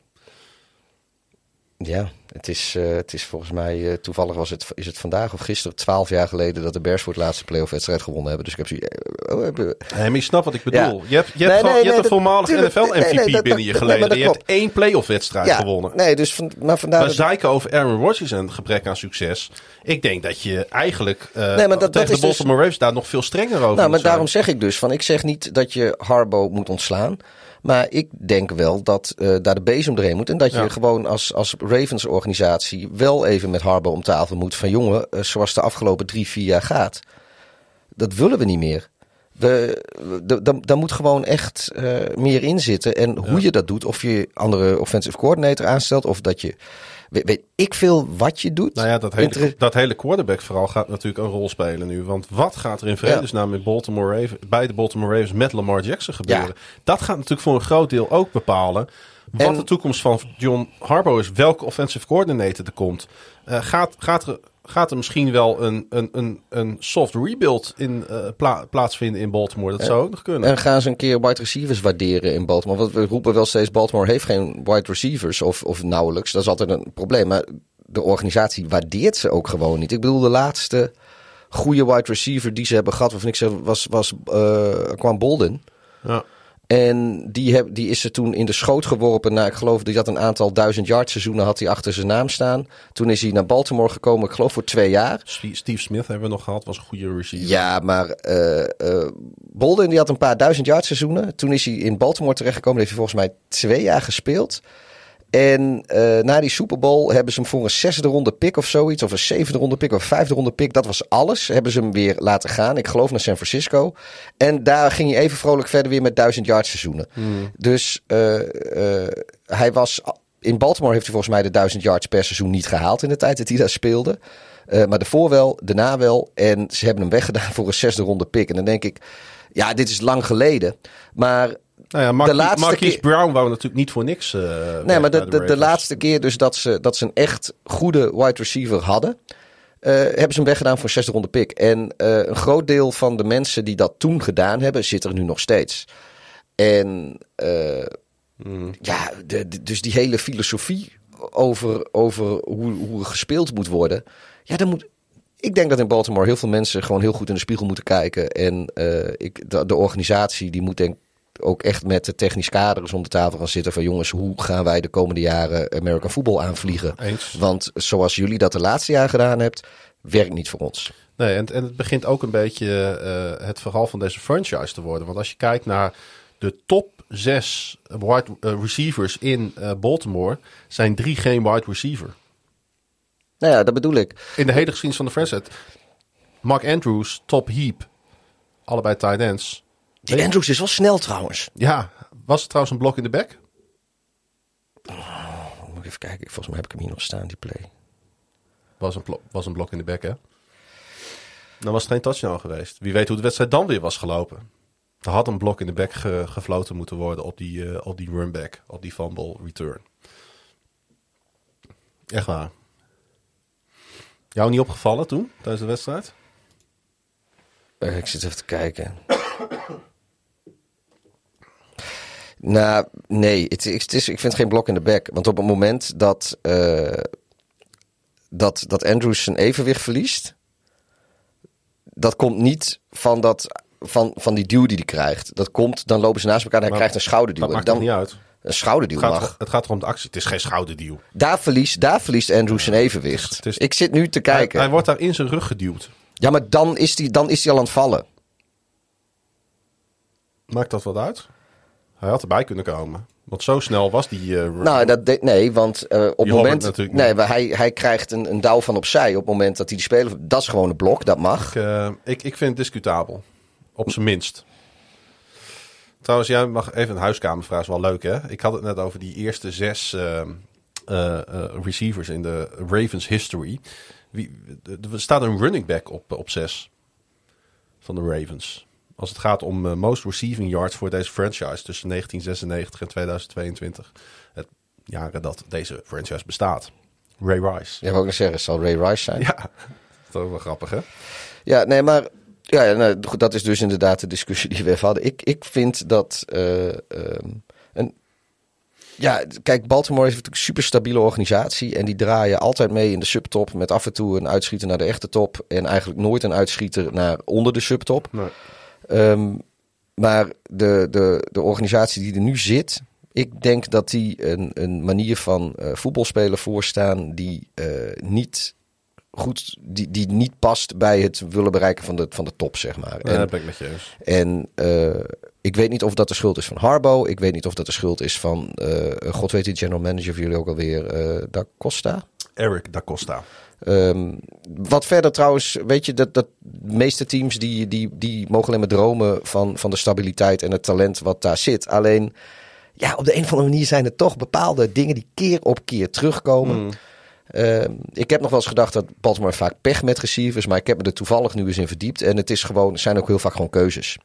Ja, het is, eh, het is volgens mij, eh, toevallig was het, is het vandaag of gisteren, twaalf jaar geleden dat de Bears voor het laatste playoff-wedstrijd gewonnen hebben. Dus ik heb zoiets. eh, oh, Nee, maar je snapt wat ik bedoel. Ja. Je hebt, je hebt, Nee, gewoon, nee, je hebt nee, een voormalig NFL-MVP dat- binnen je geleden. je hebt één playoff-wedstrijd ja, gewonnen. nee, dus van, maar vandaar. Maar zeiken over Aaron Rodgers en gebrek aan succes. Ik denk dat je eigenlijk Nee, maar dat- tegen dat de dus- Baltimore Ravens daar nog veel strenger over nou, maar zijn. daarom zeg ik dus van, ik zeg niet dat je Harbo moet ontslaan. Maar ik denk wel dat eh, daar de bezem doorheen moet. En dat je Ja. gewoon als, als Ravens-organisatie wel even met Harbo om tafel moet. Van jongen, eh, zoals de afgelopen drie, vier jaar gaat. Dat willen we niet meer. We, de- da- daar moet gewoon echt eh, meer in zitten. En hoe je dat doet, of je andere offensive coordinator aanstelt, of dat je. Weet, weet ik veel wat je doet. Nou ja, dat hele, Inter- dat hele quarterback vooral gaat natuurlijk een rol spelen nu. Want wat gaat er in vredesnaam in Baltimore Ravens, bij de Baltimore Ravens met Lamar Jackson gebeuren? Ja. Dat gaat natuurlijk voor een groot deel ook bepalen wat En- de toekomst van John Harbaugh is. Welke offensive coordinator er komt. Eh, gaat, gaat, er, gaat er misschien wel een, een, een, een soft rebuild in, uh, pla plaatsvinden in Baltimore. Dat zou ook nog kunnen. En gaan ze een keer wide receivers waarderen in Baltimore? Want we roepen wel steeds, Baltimore heeft geen wide receivers of, of nauwelijks. Dat is altijd een probleem. Maar de organisatie waardeert ze ook gewoon niet. Ik bedoel, de laatste goede wide receiver die ze hebben gehad, waarvan ik zeg, was, was uh, kwam Bolden. Ja. En die, heb, die is er toen in de schoot geworpen. Nou, ik geloof dat hij had een aantal duizend yard seizoenen had hij achter zijn naam staan. Toen is hij naar Baltimore gekomen, ik geloof voor twee jaar. Steve Smith hebben we nog gehad, was een goede receiver. Ja, maar uh, uh, Bolden die had een paar duizend yard seizoenen. Toen is hij in Baltimore terechtgekomen. Heeft hij volgens mij twee jaar gespeeld. En uh, na die Super Bowl hebben ze hem voor een zesde ronde pick of zoiets, of een zevende ronde pick of een vijfde ronde pick, dat was alles. Hebben ze hem weer laten gaan. Ik geloof naar San Francisco. En daar ging hij even vrolijk verder weer met duizend yard seizoenen. Hmm. Dus uh, uh, hij was. In Baltimore heeft hij volgens mij de duizend yards per seizoen niet gehaald in de tijd dat hij daar speelde. Maar daarvoor wel, daarna wel. En ze hebben hem weggedaan voor een zesde ronde pick. En dan denk ik, ja, dit is lang geleden. Maar nou ja, de laatste Marquise keer... Brown wou natuurlijk niet voor niks. Uh, nee, maar de, de, de, laatste keer dus dat ze, dat ze een echt goede wide receiver hadden. Uh, hebben ze hem weggedaan voor zesde ronde pick. En uh, een groot deel van de mensen die dat toen gedaan hebben, zit er nu nog steeds. En hmm. ja, de, dus die hele filosofie over, over hoe, hoe er gespeeld moet worden. Ja, dan moet, ik denk dat in Baltimore heel veel mensen gewoon heel goed in de spiegel moeten kijken. En ik, de, de organisatie die moet denk ook echt met de technisch kaders om de tafel gaan zitten van jongens, hoe gaan wij de komende jaren American voetbal aanvliegen? Eens. Want zoals jullie dat de laatste jaar gedaan hebt, werkt niet voor ons. Nee, en, en het begint ook een beetje uh, het verhaal van deze franchise te worden. Want als je kijkt naar de top zes wide uh, receivers in uh, Baltimore, zijn drie geen wide receiver. Nou ja, dat bedoel ik. In de hele geschiedenis van de franchise. Mark Andrews, top heap, allebei tight ends. Die Andrews is wel snel trouwens. Ja, was het trouwens een blok in de back? Oh, moet ik even kijken. Volgens mij heb ik hem hier nog staan, die play. Was een, was een blok in de back, hè? Dan was het geen touchdown geweest. Wie weet hoe de wedstrijd dan weer was gelopen. Er had een blok in de back ge gefloten moeten worden op die, uh, op die runback, op die fumble return. Echt waar. Jou niet opgevallen toen, tijdens de wedstrijd? Uh, ik zit even te kijken. Nou, nee, het, het is, ik vind geen blok in de bek. Want op het moment dat, uh, dat, dat Andrews zijn evenwicht verliest, dat komt niet van, dat, van, van die duw die hij krijgt. Dat komt, dan lopen ze naast elkaar en hij Maar krijgt een schouderduw. Dat maakt dan, het niet uit. Een schouderduw Het gaat, mag. het gaat erom de actie. Het is geen schouderduw. Daar verliest, daar verliest Andrews zijn evenwicht. het is- ik zit nu te Hij, kijken. hij wordt daar in zijn rug geduwd. Ja, maar dan is hij dan is hij al aan het vallen. Maakt dat wat uit? Hij had erbij kunnen komen. Want zo snel was die... eh, Nou, dat de- nee, want eh, op het moment. Nee, niet. hij, hij krijgt een, een douw van opzij op het moment dat hij die speler. Dat is gewoon een blok, dat mag. ik, eh, ik, ik vind het discutabel. Op zijn minst. Trouwens, jij mag even een huiskamervraag. Is wel leuk, hè? Ik had het net over die eerste zes receivers in de Ravens history. Wie, er staat een running back op, op zes van de Ravens. Als het gaat om eh, most receiving yards voor deze franchise tussen 1996 en 2022. Het jaren dat deze franchise bestaat. Ray Rice. Ja, wou ik nog zeggen, zal Ray Rice zijn? Ja, dat is ook wel grappig, hè? Ja, nee, maar ja, nou, dat is dus inderdaad de discussie die we even hadden. Ik, ik vind dat. eh, ehm, een, ja, kijk, Baltimore is natuurlijk een super stabiele organisatie. En die draaien altijd mee in de subtop. Met af en toe een uitschieter naar de echte top. En eigenlijk nooit een uitschieter naar onder de subtop. Nee. Ehm, maar de, de, de organisatie die er nu zit. Ik denk dat die een, een manier van eh voetbalspelen voorstaan. die eh, niet goed, die, die niet past bij het willen bereiken van de, van de top, zeg maar. Ja, En, dat ben ik met je eens. en eh, ik weet niet of dat de schuld is van Harbo. Ik weet niet of dat de schuld is van, eh, god weet die general manager van jullie ook alweer, eh Da Costa. Eric Da Costa. Ehm, wat verder trouwens, weet je, dat, dat de meeste teams die, die, die mogen alleen maar dromen van, van de stabiliteit en het talent wat daar zit. Alleen, ja, op de een of andere manier zijn er toch bepaalde dingen die keer op keer terugkomen. Ehm, ik heb nog wel eens gedacht dat Baltimore vaak pech met receivers, maar ik heb me er toevallig nu eens in verdiept. En het is gewoon, zijn ook heel vaak gewoon keuzes.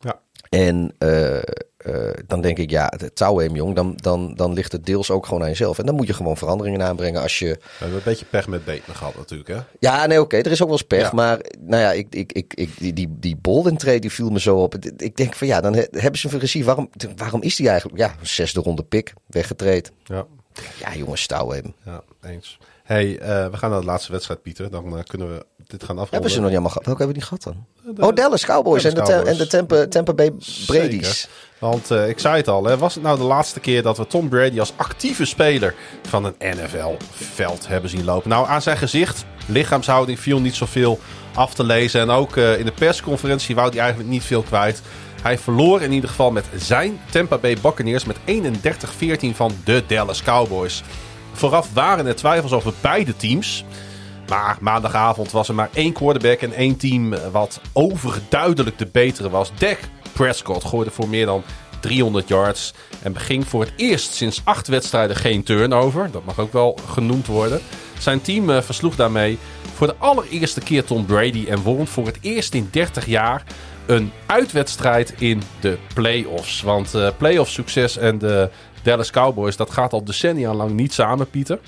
Ja. En eh, eh, dan denk ik, ja, het touwheem jong, dan, dan, dan ligt het deels ook gewoon aan jezelf. En dan moet je gewoon veranderingen aanbrengen als je... We hebben een beetje pech met Bateman gehad natuurlijk, hè? Ja, nee, oké, er is ook wel eens pech. Ja. Maar nou ja, ik, ik, ik, ik, die, die, die Bolden trade die viel me zo op. Ik denk van ja, dan he- hebben ze een regie. Waarom, waarom is die eigenlijk? Ja, zesde ronde pick, weggetraind. Ja, Ja, jongens, touwheem. ja eens. Hey, eh, we gaan naar de laatste wedstrijd, Pieter. Dan eh, kunnen we dit gaan afronden. Hebben ze nog niet allemaal gehad? Welke hebben we niet gehad dan? oh, Dallas Cowboys Dallas en de, en de Tampa, Tampa Bay Brady's. Zeker. Want eh, ik zei het al, hè, was het nou de laatste keer dat we Tom Brady als actieve speler van een NFL-veld hebben zien lopen? Nou, aan zijn gezicht, lichaamshouding viel niet zoveel af te lezen. En ook eh, in de persconferentie wou hij eigenlijk niet veel kwijt. Hij verloor in ieder geval met zijn Tampa Bay Buccaneers met 31-14 van de Dallas Cowboys. Vooraf waren er twijfels over beide teams. Maar maandagavond was er maar één quarterback en één team eh, wat overduidelijk de betere was. Dak Prescott gooide voor meer dan 300 yards en beging voor het eerst sinds acht wedstrijden geen turnover. Dat mag ook wel genoemd worden. Zijn team eh, versloeg daarmee voor de allereerste keer Tom Brady en won voor het eerst in 30 jaar een uitwedstrijd in de playoffs. Want eh playoff succes en de Dallas Cowboys, dat gaat al decennia lang niet samen, Pieter.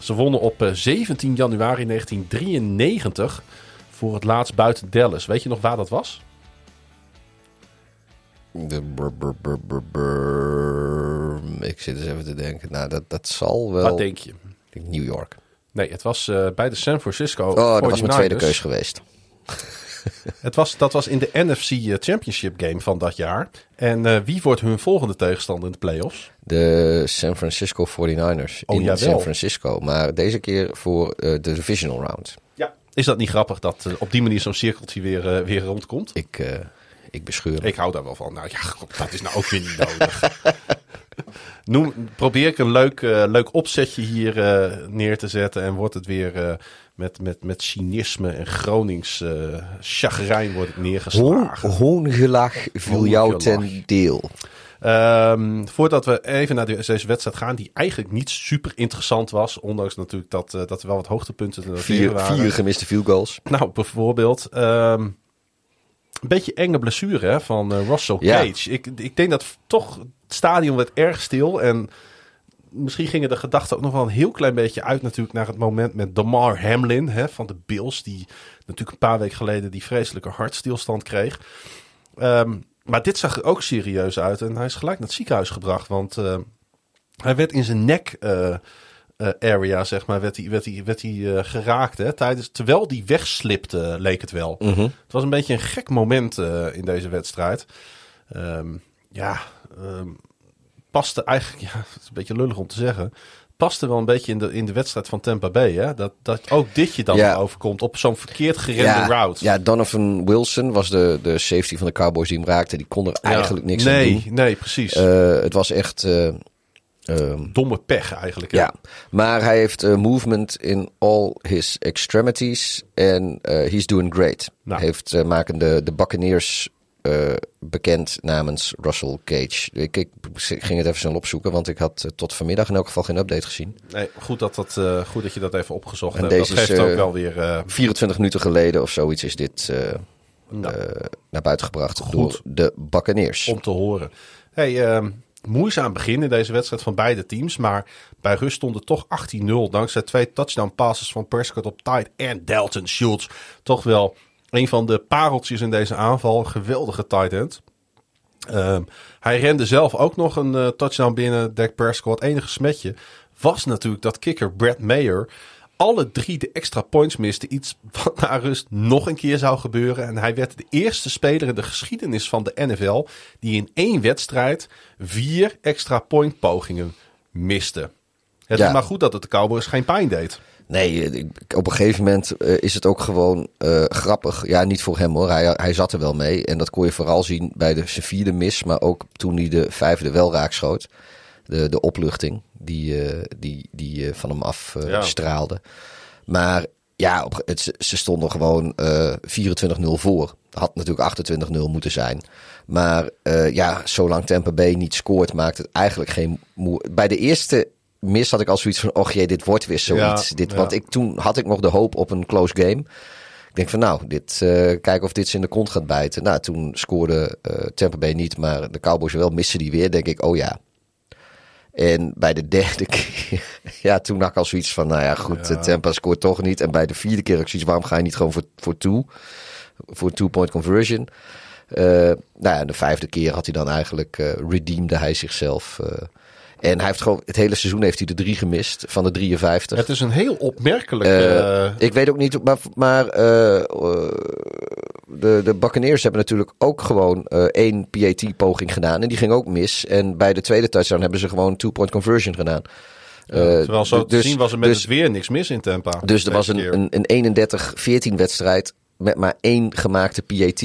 Ze wonnen op eh, 17 januari 1993 voor het laatst buiten Dallas. Weet je nog waar dat was? De brr. Ik zit eens even te denken. Nou, dat, dat zal wel... Wat denk je? New York. Nee, het was eh, bij de San Francisco. Oh, dat was mijn tweede 49ers. keus geweest. Het was, dat was in de NFC Championship game van dat jaar. En eh, wie wordt hun volgende tegenstander in de playoffs? De San Francisco 49ers Oh, in jawel. San Francisco. Maar deze keer voor eh, de divisional round. Ja. Is dat niet grappig dat eh, op die manier zo'n cirkeltje weer, eh, weer rondkomt? Ik, eh, ik bescheur hem. Ik hou daar wel van. Nou ja, god, dat is nou ook weer niet nodig. Noem, probeer ik een leuk, eh, leuk opzetje hier eh, neer te zetten. En wordt het weer eh, met, met, met cynisme en Gronings eh chagrijn wordt het neergeslagen. hoongelach viel jou ten deel. Ehm, voordat we even naar de- deze wedstrijd gaan, die eigenlijk niet super interessant was. Ondanks natuurlijk dat, eh, dat er wel wat hoogtepunten te Vier, waren. vier gemiste field goals. Nou, bijvoorbeeld. ehm, een beetje enge blessure hè, van eh, Russell Ja. Cage. Ik, ik denk dat toch het stadion werd erg stil. En misschien gingen de gedachten ook nog wel een heel klein beetje uit natuurlijk naar het moment met Damar Hamlin hè, van de Bills. Die natuurlijk een paar weken geleden die vreselijke hartstilstand kreeg. Ehm, maar dit zag er ook serieus uit. En hij is gelijk naar het ziekenhuis gebracht. Want eh, hij werd in zijn nek eh, eh, area, zeg maar, werd hij, werd hij, werd hij geraakt. Hè, tijdens, terwijl die wegslipte, leek het wel. Het was een beetje een gek moment in deze wedstrijd. Ehm, ja, ehm, paste eigenlijk, ja, het is een beetje lullig om te zeggen. Paste wel een beetje in de, in de wedstrijd van Tampa Bay. Hè? Dat, dat ook dit je dan Ja. overkomt op zo'n verkeerd gerende Ja, route. ja, Donovan Wilson was de, de safety van de Cowboys die hem raakte. Die kon er Ja. eigenlijk niks nee, aan doen. Nee, precies. Eh, het was echt... eh, ehm, Domme pech eigenlijk. hè? Ja, maar hij heeft eh, movement in all his extremities en eh he's doing great. Nou. Heeft maken de, de Buccaneers eh, bekend namens Russell Cage. Ik, ik ging het even snel opzoeken, want ik had eh, tot vanmiddag in elk geval geen update gezien. Nee, goed, dat dat, eh, goed dat je dat even opgezocht En hebt. deze dat geeft is, ook wel weer... eh, 24 minuten geleden of zoiets is dit nou, naar buiten gebracht Goed. door de Buccaneers. om te horen. Hey, ehm, moeizaam begin in deze wedstrijd van beide teams. Maar bij rust stond het toch 18-0. Dankzij twee touchdown passes van Prescott op tight en Dalton Schultz. Toch wel een van de pareltjes in deze aanval. Geweldige tight end. Ehm, hij rende zelf ook nog een eh, touchdown binnen. Dak Prescott. Enige smetje was natuurlijk dat kicker Brad Mayer alle drie de extra points miste. Iets wat na rust nog een keer zou gebeuren. En hij werd de eerste speler in de geschiedenis van de NFL die in één wedstrijd vier extra point pogingen miste. Het Ja. is maar goed dat het de Cowboys geen pijn deed. Nee, eh, op een gegeven moment eh, is het ook gewoon eh, grappig. Ja, niet voor hem hoor. Hij, hij zat er wel mee. En dat kon je vooral zien bij de zijn vierde mis. Maar ook toen hij de vijfde wel raakschoot. De, de opluchting die, die, die van hem af Ja. straalde. Maar ja, op, het, ze- stonden gewoon eh 24-0 voor. Had natuurlijk 28-0 moeten zijn. Maar ja, zolang Tampa Bay niet scoort, maakt het eigenlijk geen moe. Bij de eerste mis had ik al zoiets van: och jee, dit wordt weer zoiets. Ja, dit, ja. Want ik, toen had ik nog de hoop op een close game. Ik denk van nou, dit, uh, kijken of dit ze in de kont gaat bijten. Nou, toen scoorde uh, Tampa Bay niet, maar de Cowboys wel. Missen die weer, denk ik, oh ja. En bij de derde keer, ja, toen had ik al zoiets van, nou ja, goed, ja. Tampa scoort toch niet. En bij de vierde keer had ik zoiets, waarom ga je niet gewoon voor, voor two? Voor two-point conversion. Uh, nou ja, de vijfde keer had hij dan eigenlijk, redeemde hij zichzelf. En hij heeft gewoon, het hele seizoen heeft hij de drie gemist van de 53. Het is een heel opmerkelijk. Uh, ik weet ook niet, maar, maar uh, de, de Buccaneers hebben natuurlijk ook gewoon uh, één PAT-poging gedaan. En die ging ook mis. En bij de tweede touchdown hebben ze gewoon two-point conversion gedaan. Ja, terwijl zo dus, te zien was er met dus, het weer niks mis in Tampa. Dus er was een, een, een 31-14 wedstrijd met maar één gemaakte PAT.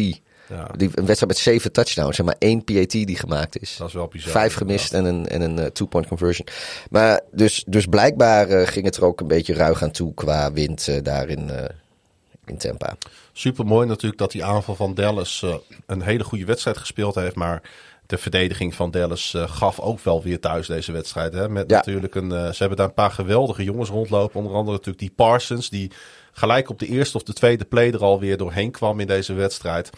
Ja. Die, een wedstrijd met zeven touchdowns en maar één PAT die gemaakt is. Dat is wel bizar. Vijf gemist en een, en een uh, two-point conversion. Maar dus, dus blijkbaar uh, ging het er ook een beetje ruig aan toe qua wind uh, daar in, in Tampa. Super mooi natuurlijk dat die aanval van Dallas een hele goede wedstrijd gespeeld heeft. Maar de verdediging van Dallas gaf ook wel weer thuis deze wedstrijd. Hè? Met ja. natuurlijk een, ze hebben daar een paar geweldige jongens rondlopen. Onder andere natuurlijk die Parsons die gelijk op de eerste of de tweede play er alweer doorheen kwam in deze wedstrijd.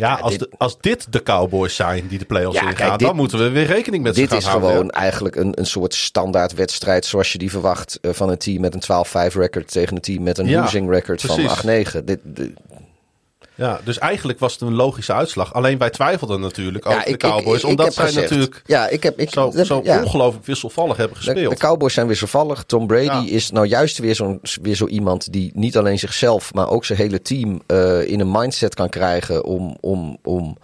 Ja, als, dit, de, als dit de Cowboys zijn die de playoffs ja, ingaan, dan moeten we weer rekening met ze gaan houden. Dit is gewoon eigenlijk een, een soort standaard wedstrijd zoals je die verwacht uh, van een team met een 12-5 record tegen een team met een losing record precies. van 8-9. Dit, dit, ja, dus eigenlijk was het een logische uitslag. Alleen wij twijfelden natuurlijk over ja, de Cowboys. Ik, ik, omdat zij gezegd, natuurlijk ja, ik heb, ik, zo, zo ja. ongelooflijk wisselvallig hebben gespeeld. De, de, Cowboys zijn wisselvallig. Tom Brady is nou juist weer zo, weer zo iemand die niet alleen zichzelf, maar ook zijn hele team uh, in een mindset kan krijgen om, om, om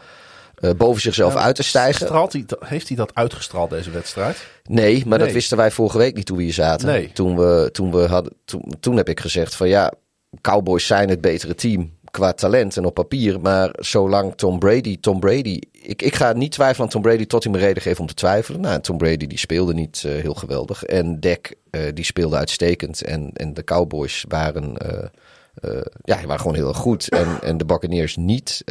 uh, boven zichzelf uit te stijgen. Hij, heeft hij dat uitgestraald deze wedstrijd? Nee, maar nee. dat wisten wij vorige week niet toen we hier zaten. Nee. Toen, we, toen, we hadden, toen, toen heb ik gezegd van ja, Cowboys zijn het betere team qua talent en op papier. Maar zolang Tom Brady, Tom Brady. Ik, ik ga niet twijfelen aan Tom Brady tot hij me reden geeft om te twijfelen. Nou, Tom Brady die speelde niet uh, heel geweldig. En Dak uh, die speelde uitstekend. En, en de Cowboys waren, uh, ja, waren gewoon heel goed. En, en de Buccaneers niet.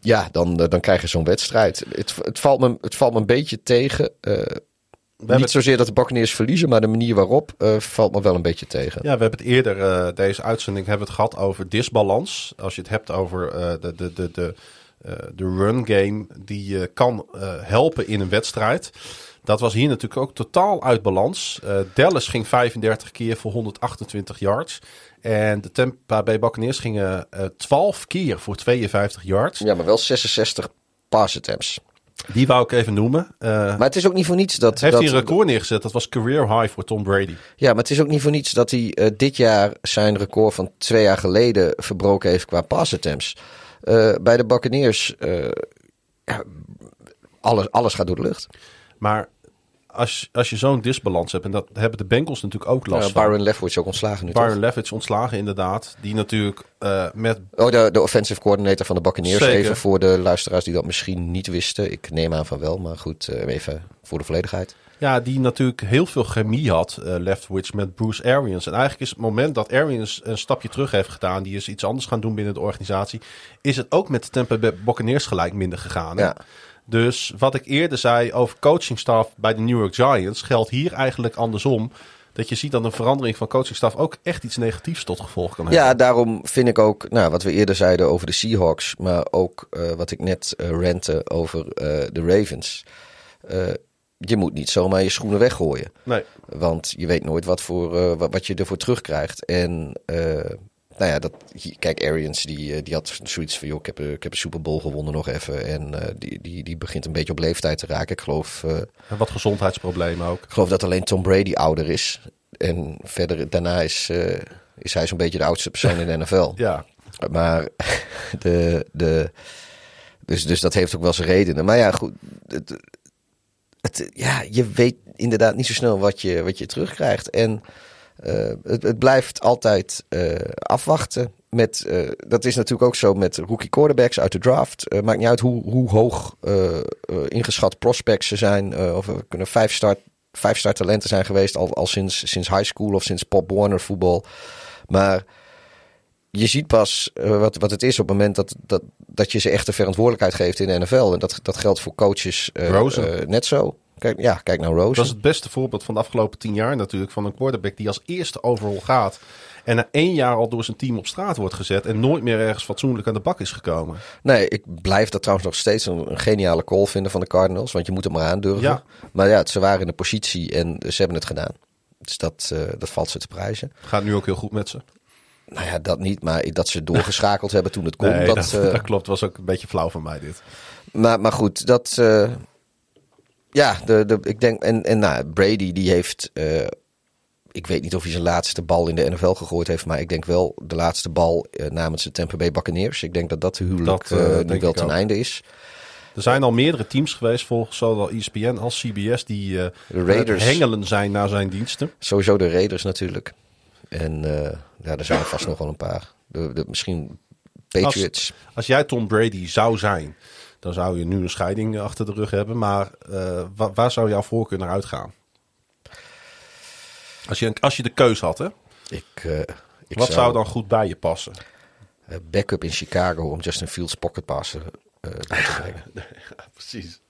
ja, dan, dan krijg je zo'n wedstrijd. Het, het, valt me, het valt me een beetje tegen. Niet zozeer dat de Buccaneers verliezen, maar de manier waarop uh, valt me wel een beetje tegen. Ja, we hebben het eerder, uh, deze uitzending, hebben het gehad over disbalans. Als je het hebt over uh, de, de, de, de, de run game die je kan helpen in een wedstrijd. Dat was hier natuurlijk ook totaal uit balans. Dallas ging 35 keer voor 128 yards. En de Tampa Bay Buccaneers gingen 12 keer voor 52 yards. Ja, maar wel 66 pass attempts. Die wou ik even noemen. Uh, maar het is ook niet voor niets dat... Heeft dat, hij een record neergezet. Dat was career high voor Tom Brady. Ja, maar het is ook niet voor niets dat hij uh, dit jaar zijn record van twee jaar geleden verbroken heeft qua pass attempts. Uh, bij de Buccaneers, alles, alles gaat door de lucht. Maar als, als je zo'n disbalans hebt, en dat hebben de Bengals natuurlijk ook last ja, Byron Leftwich ook ontslagen nu, Byron? Leftwich ontslagen, inderdaad. Die natuurlijk uh, met... Oh, de, de offensive coordinator van de Buccaneers. Zeker. Even voor de luisteraars die dat misschien niet wisten. Ik neem aan van wel, maar goed, uh, even voor de volledigheid. Ja, die natuurlijk heel veel chemie had, uh, Leftwich, met Bruce Arians. En eigenlijk is het moment dat Arians een stapje terug heeft gedaan, die is iets anders gaan doen binnen de organisatie, is het ook met de Tampa Bay Buccaneers gelijk minder gegaan. Ja. Dus wat ik eerder zei over coachingstaf bij de New York Giants, geldt hier eigenlijk andersom. Dat je ziet dat een verandering van coachingstaf ook echt iets negatiefs tot gevolg kan hebben. Ja, daarom vind ik ook, nou, wat we eerder zeiden over de Seahawks, maar ook uh, wat ik net uh, rente over uh, de Ravens. je moet niet zomaar je schoenen weggooien. Nee. Want je weet nooit wat, voor, wat je ervoor terugkrijgt. En nou ja, dat, kijk, Arians die, die had zoiets van, joh, ik heb, ik heb een Super Bowl gewonnen nog even. En uh, die, die, die begint een beetje op leeftijd te raken. Ik geloof... Uh, en wat gezondheidsproblemen ook. Ik geloof dat alleen Tom Brady ouder is. En verder, daarna is, uh, is hij zo'n beetje de oudste persoon in de NFL. ja. Maar de... de dus, dus dat heeft ook wel zijn redenen. Maar ja, goed. Het, het, ja, je weet inderdaad niet zo snel wat je, wat je terugkrijgt. En... Uh, het, het, blijft altijd uh, afwachten. Met, uh, dat is natuurlijk ook zo met rookie quarterbacks uit de draft. maakt niet uit hoe, hoe hoog ingeschat prospects ze zijn. of er kunnen vijf star, vijf star talenten zijn geweest al, al sinds, sinds high school of sinds Pop Warner voetbal. Maar je ziet pas wat, wat het is op het moment dat, dat, dat je ze echt de verantwoordelijkheid geeft in de NFL. En dat, dat geldt voor coaches net zo. Kijk, ja, kijk naar Rose. Dat is het beste voorbeeld van de afgelopen tien jaar natuurlijk. Van een quarterback die als eerste overal gaat. En na één jaar al door zijn team op straat wordt gezet. En nooit meer ergens fatsoenlijk aan de bak is gekomen. Nee, ik blijf dat trouwens nog steeds een, een geniale call vinden van de Cardinals. Want je moet hem maar aandurven. Ja. Maar ja, ze waren in de positie en ze hebben het gedaan. Dus dat, eh, dat valt ze te prijzen. Gaat nu ook heel goed met ze. Nou ja, dat niet. Maar dat ze doorgeschakeld hebben toen het kon. Nee, dat, dat, eh, dat klopt. was ook een beetje flauw van mij dit. Maar, maar goed, dat. eh, ja, de, de, ik denk. En, en nou, Brady die heeft. eh, ik weet niet of hij zijn laatste bal in de NFL gegooid heeft. Maar ik denk wel de laatste bal eh, namens de Tampa Bay Buccaneers. Ik denk dat dat huwelijk Dat, eh, nu wel ten ook. einde is. Er zijn al meerdere teams geweest, volgens zowel ESPN als CBS, die De Raiders. hengelen zijn naar zijn diensten. Sowieso de Raiders natuurlijk. En ja, er zijn er vast nog wel een paar. De, de, misschien Patriots. Als jij Tom Brady zou zijn, dan zou je nu een scheiding achter de rug hebben. Maar eh, wa- waar zou jouw voorkeur naar uitgaan? Als je, als je de keus had, hè? Ik, eh, ik wat zou dan goed bij je passen? eh, backup in Chicago om Justin Fields pocket passen brengen. precies.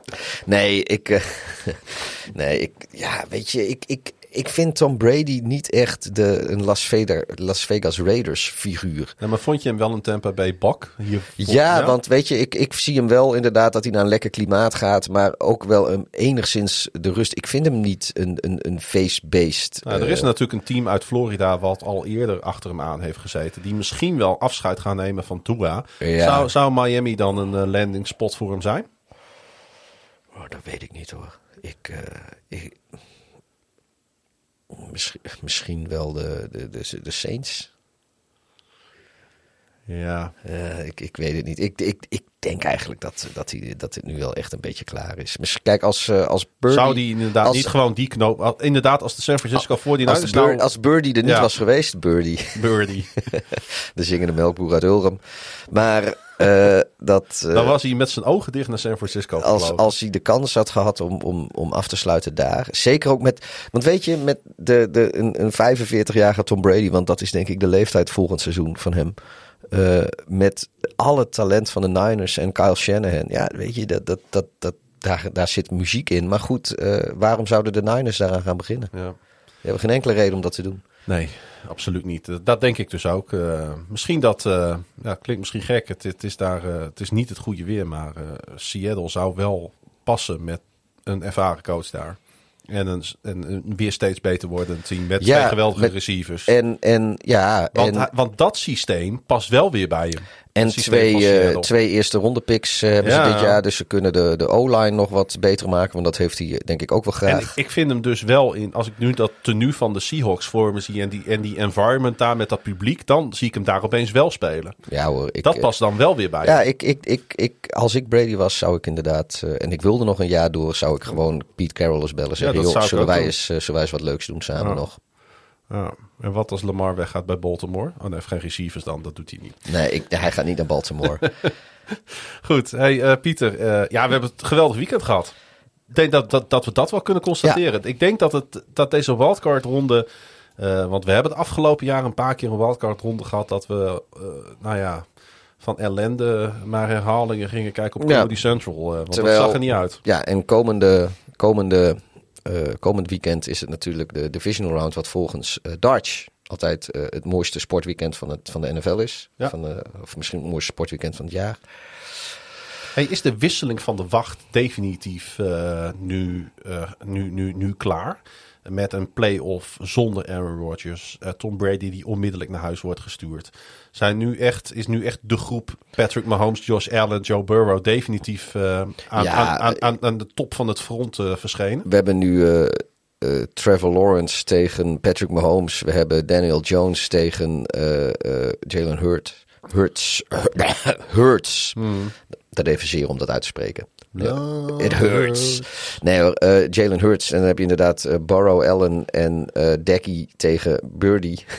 Nee, ik. nee, ik. Ja, weet je, ik, ik, ik vind Tom Brady niet echt de, een Las Vegas, Las Vegas Raiders figuur. maar vond je hem wel een Tampa Bay bak? Hier, Ja, want weet je, ik, ik zie hem wel inderdaad dat hij naar een lekker klimaat gaat, maar ook wel een, enigszins de rust. Ik vind hem niet een, een, een face-based. Nou, er eh, is natuurlijk een team uit Florida wat al eerder achter hem aan heeft gezeten. Die misschien wel afscheid gaan nemen van Tua. Ja. Zou, zou Miami dan een eh, landing spot voor hem zijn? Oh, dat weet ik niet hoor. Ik, eh, ik misschien, misschien wel de, de, de, de Saints. Ja. Eh, ik, ik weet het niet. Ik, ik, ik denk eigenlijk dat, dat, hij, dat het nu wel echt een beetje klaar is. Misschien, kijk, als, eh, als Birdie... Zou die inderdaad als- niet gewoon die knoop... Inderdaad, als de San Francisco 49ers als, de nou... Als Birdie er niet Ja. was geweest, Birdie, Birdie. de zingende melkboer uit Ulrum. Maar eh, dat... Dan was hij met zijn ogen dicht naar San Francisco als, als hij de kans had gehad om, om, om af te sluiten daar. Zeker ook met. Want weet je, met de, de, een, een 45-jarige Tom Brady, want dat is denk ik de leeftijd volgend seizoen van hem. Eh, met alle talent van de Niners en Kyle Shanahan. Ja, weet je, dat, dat, dat, dat, daar, daar zit muziek in. Maar goed, eh, waarom zouden de Niners daaraan gaan beginnen? Ja. Die hebben geen enkele reden om dat te doen. Nee, absoluut niet. Dat- denk ik dus ook. Eh, misschien dat, ja, klinkt misschien gek. Het, het, is daar, het is niet het goede weer, maar Seattle zou wel passen met een ervaren coach daar. En een, en een weer steeds beter wordend team met Ja, twee geweldige met- receivers. En, en ja, want, en, want dat systeem past wel weer bij hem. En twee, eh, twee eerste ronde picks eh, hebben Ja. ze dit jaar. Dus ze kunnen de, de O-line nog wat beter maken. Want dat heeft hij eh, denk ik ook wel En graag. ik, ik vind hem dus wel in, als ik nu dat tenue van de Seahawks voor me zie en die, en die environment daar met dat publiek, dan zie ik hem daar opeens wel spelen. ja hoor. Ik, Dat past dan wel weer bij Ja, ik, ik, ik, ik, als ik Brady was, zou ik inderdaad... en ik wilde nog een jaar door, zou ik gewoon Pete Carroll eens bellen. Zeggen, dat joh, zullen wij, doen. eens, zullen wij eens wat leuks doen samen Ja. nog? Ja. En wat als Lamar weggaat bij Baltimore? Oh, hij heeft geen receivers dan, dat doet hij niet. Nee, ik, hij gaat niet naar Baltimore. Goed, hey, eh, Pieter. eh, ja, we hebben het een geweldig weekend gehad. Ik denk dat, dat, dat we dat wel kunnen constateren. Ik denk dat, het, dat deze wildcard ronde... eh, want we hebben het afgelopen jaar een paar keer een wildcard ronde gehad... dat we, nou ja, van ellende maar herhalingen gingen kijken op Ja. Comedy Central. eh, want Terwijl- dat zag er niet uit. ja, en komende, komende, komend weekend is het natuurlijk de Divisional Round... wat volgens eh Darts altijd eh, het mooiste sportweekend van, het, van de NFL is. Ja. Van, de- of misschien het mooiste sportweekend van het jaar. Hey, is de wisseling van de wacht definitief eh, nu, eh, nu, nu, nu klaar? Met een play-off zonder Aaron Rodgers. eh, Tom Brady die onmiddellijk naar huis wordt gestuurd. Zijn nu echt, is nu echt de groep Patrick Mahomes, Josh Allen, Joe Burrow definitief eh, aan, Ja, aan, aan, aan, aan de top van het front eh, verschenen? We hebben nu eh, eh, Trevor Lawrence tegen Patrick Mahomes. We hebben Daniel Jones tegen eh, eh, Jalen Hurt. Hurts. Hurts. Dat even zeer om dat uit te spreken. It hurts. Nee hoor, eh, Jalen Hurts. En dan heb je inderdaad eh, Burrow, Allen en eh Decky tegen Birdie.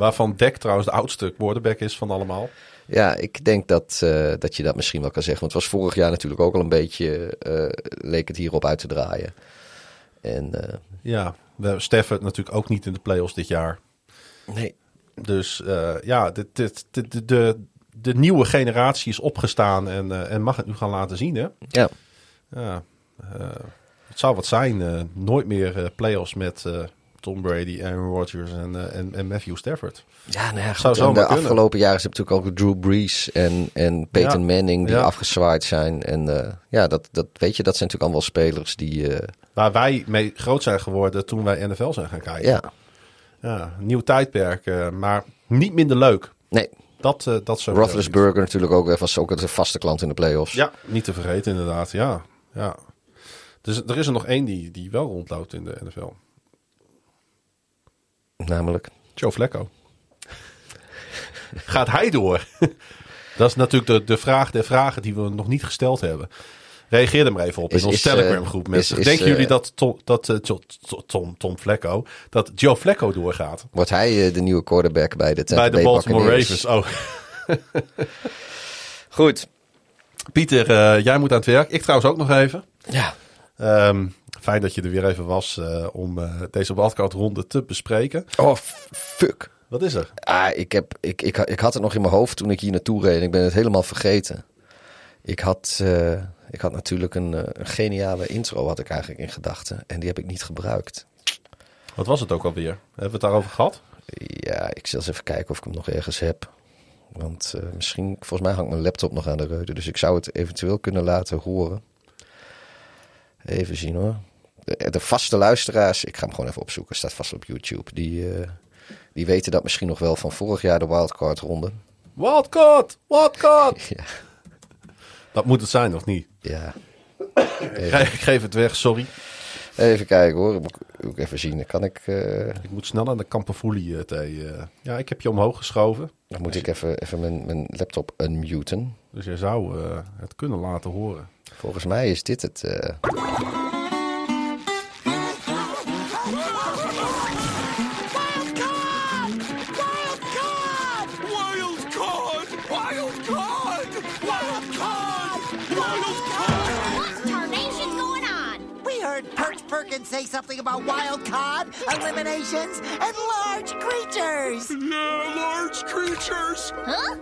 Waarvan Dak trouwens de oudste quarterback is van allemaal. Ja, ik denk dat, eh, dat je dat misschien wel kan zeggen. Want het was vorig jaar natuurlijk ook al een beetje... eh, leek het hierop uit te draaien. En eh, Ja, we Stafford natuurlijk ook niet in de playoffs dit jaar. nee, Dus ja, dit, dit, dit- de, de, de nieuwe generatie is opgestaan en, en mag het nu gaan laten zien. Hè? ja. Ja, het zou wat zijn. nooit meer playoffs met Tom Brady, Aaron Rodgers en, eh, en, en Matthew Stafford. Ja, nou ja, Zou goed, de kunnen. afgelopen jaren heb je natuurlijk ook Drew Brees en, en Peyton Ja. Manning die Ja. afgezwaaid zijn. En eh, ja, dat, dat weet je, dat zijn natuurlijk allemaal spelers die... eh, Waar wij mee groot zijn geworden toen wij NFL zijn gaan kijken. ja, Ja, nieuw tijdperk, maar niet minder leuk. nee. Dat, eh dat zo. Roethlisberger natuurlijk ook, was ook een vaste klant in de playoffs. Ja, niet te vergeten inderdaad. Ja, ja. Dus er is er nog één die, die wel rondloopt in de NFL. Namelijk. Joe Flacco. Gaat hij door? Dat is natuurlijk de, de vraag der vragen die we nog niet gesteld hebben. Reageer er maar even op Is- in onze is, eh, Telegram groep. Mensen. is, Denken eh, jullie dat, Tom, dat eh, Tom, Tom, Flacco, dat Joe Flacco doorgaat? Wordt hij eh, de nieuwe quarterback bij de Tampa bij de Baltimore? Ravens. Oh, Goed. Pieter, eh, jij moet aan het werk. Ik trouwens ook nog even. Ja. Ehm, fijn dat je er weer even was eh, om eh, deze wildcard-ronde te bespreken. Oh, fuck. Wat is er? Ah, ik, heb, ik, ik, ik had het nog in mijn hoofd toen ik hier naartoe reed. en Ik ben het helemaal vergeten. Ik had, eh, ik had natuurlijk een, een geniale intro had ik eigenlijk in gedachten. En die heb ik niet gebruikt. Wat was het ook alweer? Hebben we het daarover gehad? Ja, ik zal eens even kijken of ik hem nog ergens heb. Want misschien, volgens mij hangt mijn laptop nog aan de reude. Dus ik zou het eventueel kunnen laten horen. Even zien hoor. De, de vaste luisteraars, ik ga hem gewoon even opzoeken. Staat vast op YouTube. Die, eh, die weten dat misschien nog wel van vorig jaar de wildcard ronde. Wildcard! Wildcard! Ja. Dat moet het zijn, of niet? Ja. Ik geef het weg, sorry. Even kijken hoor. Ook even zien. Dan kan ik. eh, Ik moet snel aan de Campofolie eh, thee. eh. Ja, ik heb je omhoog geschoven. dan moet ik even, even mijn, mijn laptop unmuten. Dus jij zou het kunnen laten horen. Volgens mij is dit het. Perch Perkins say something about wild card, eliminations, and large creatures. Yeah, large creatures! Huh?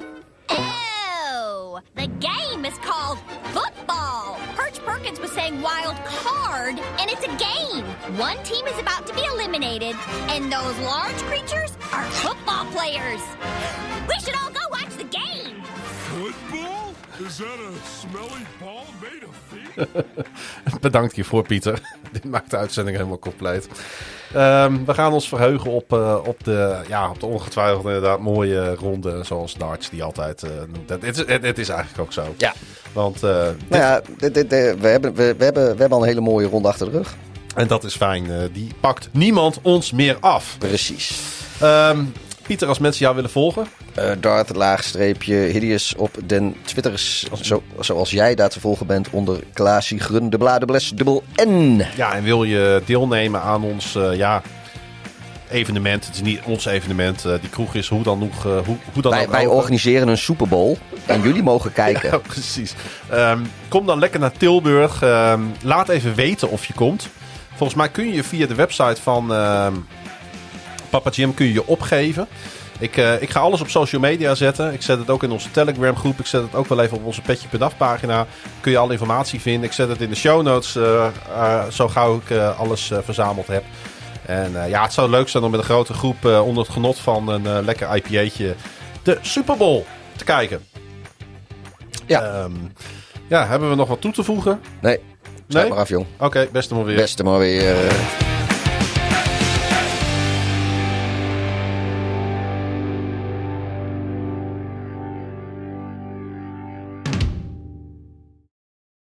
Oh, the game is called football. Perch Perkins was saying wild card, and it's a game. One team is about to be eliminated, and those large creatures are football players. We should all go watch the game. Football? Is that a smelly ball made of feet? Bedankt hiervoor, Pieter. Dit maakt de uitzending helemaal compleet. Ehm, we gaan ons verheugen op, eh, op, de, ja, op de ongetwijfeld inderdaad mooie ronde zoals darts die altijd eh, noemt. Het, het, is- het, het is eigenlijk ook zo. Ja. Want, eh, dit- Nou ja, dit- dit- dit- we, hebben, we, we, hebben, we hebben al een hele mooie ronde achter de rug. en dat is fijn. eh, die pakt niemand ons meer af. Precies. Ehm, Pieter, als mensen jou willen volgen, Eh Dart, laagstreepje, Hideous op den Twitters. Zo, zoals jij daar te volgen bent onder Klaasie Grun, de Bladebles, dubbel N. Ja, en wil je deelnemen aan ons eh, ja, evenement? Het is niet ons evenement. eh, die kroeg is hoe dan nog. hoe, hoe dan Wij, ook wij organiseren een Super Bowl en jullie mogen kijken. Ja, precies. Ehm, kom dan lekker naar Tilburg. Ehm, laat even weten of je komt. Volgens mij kun je via de website van ehm, Papa Jim kun je je opgeven. Ik, eh, ik ga alles op social media zetten. Ik zet het ook in onze Telegram groep. Ik zet het ook wel even op onze Petje per Dag pagina. Kun je alle informatie vinden. Ik zet het in de show notes. eh, eh, zo gauw ik alles verzameld heb. En ja, het zou leuk zijn om met een grote groep onder het genot van een lekker IPA'tje de Super Bowl te kijken. Ja. Ehm, ja, hebben we nog wat toe te voegen? Nee, sluit Nee? maar af jong. Oké, beste maar weer. Beste maar weer.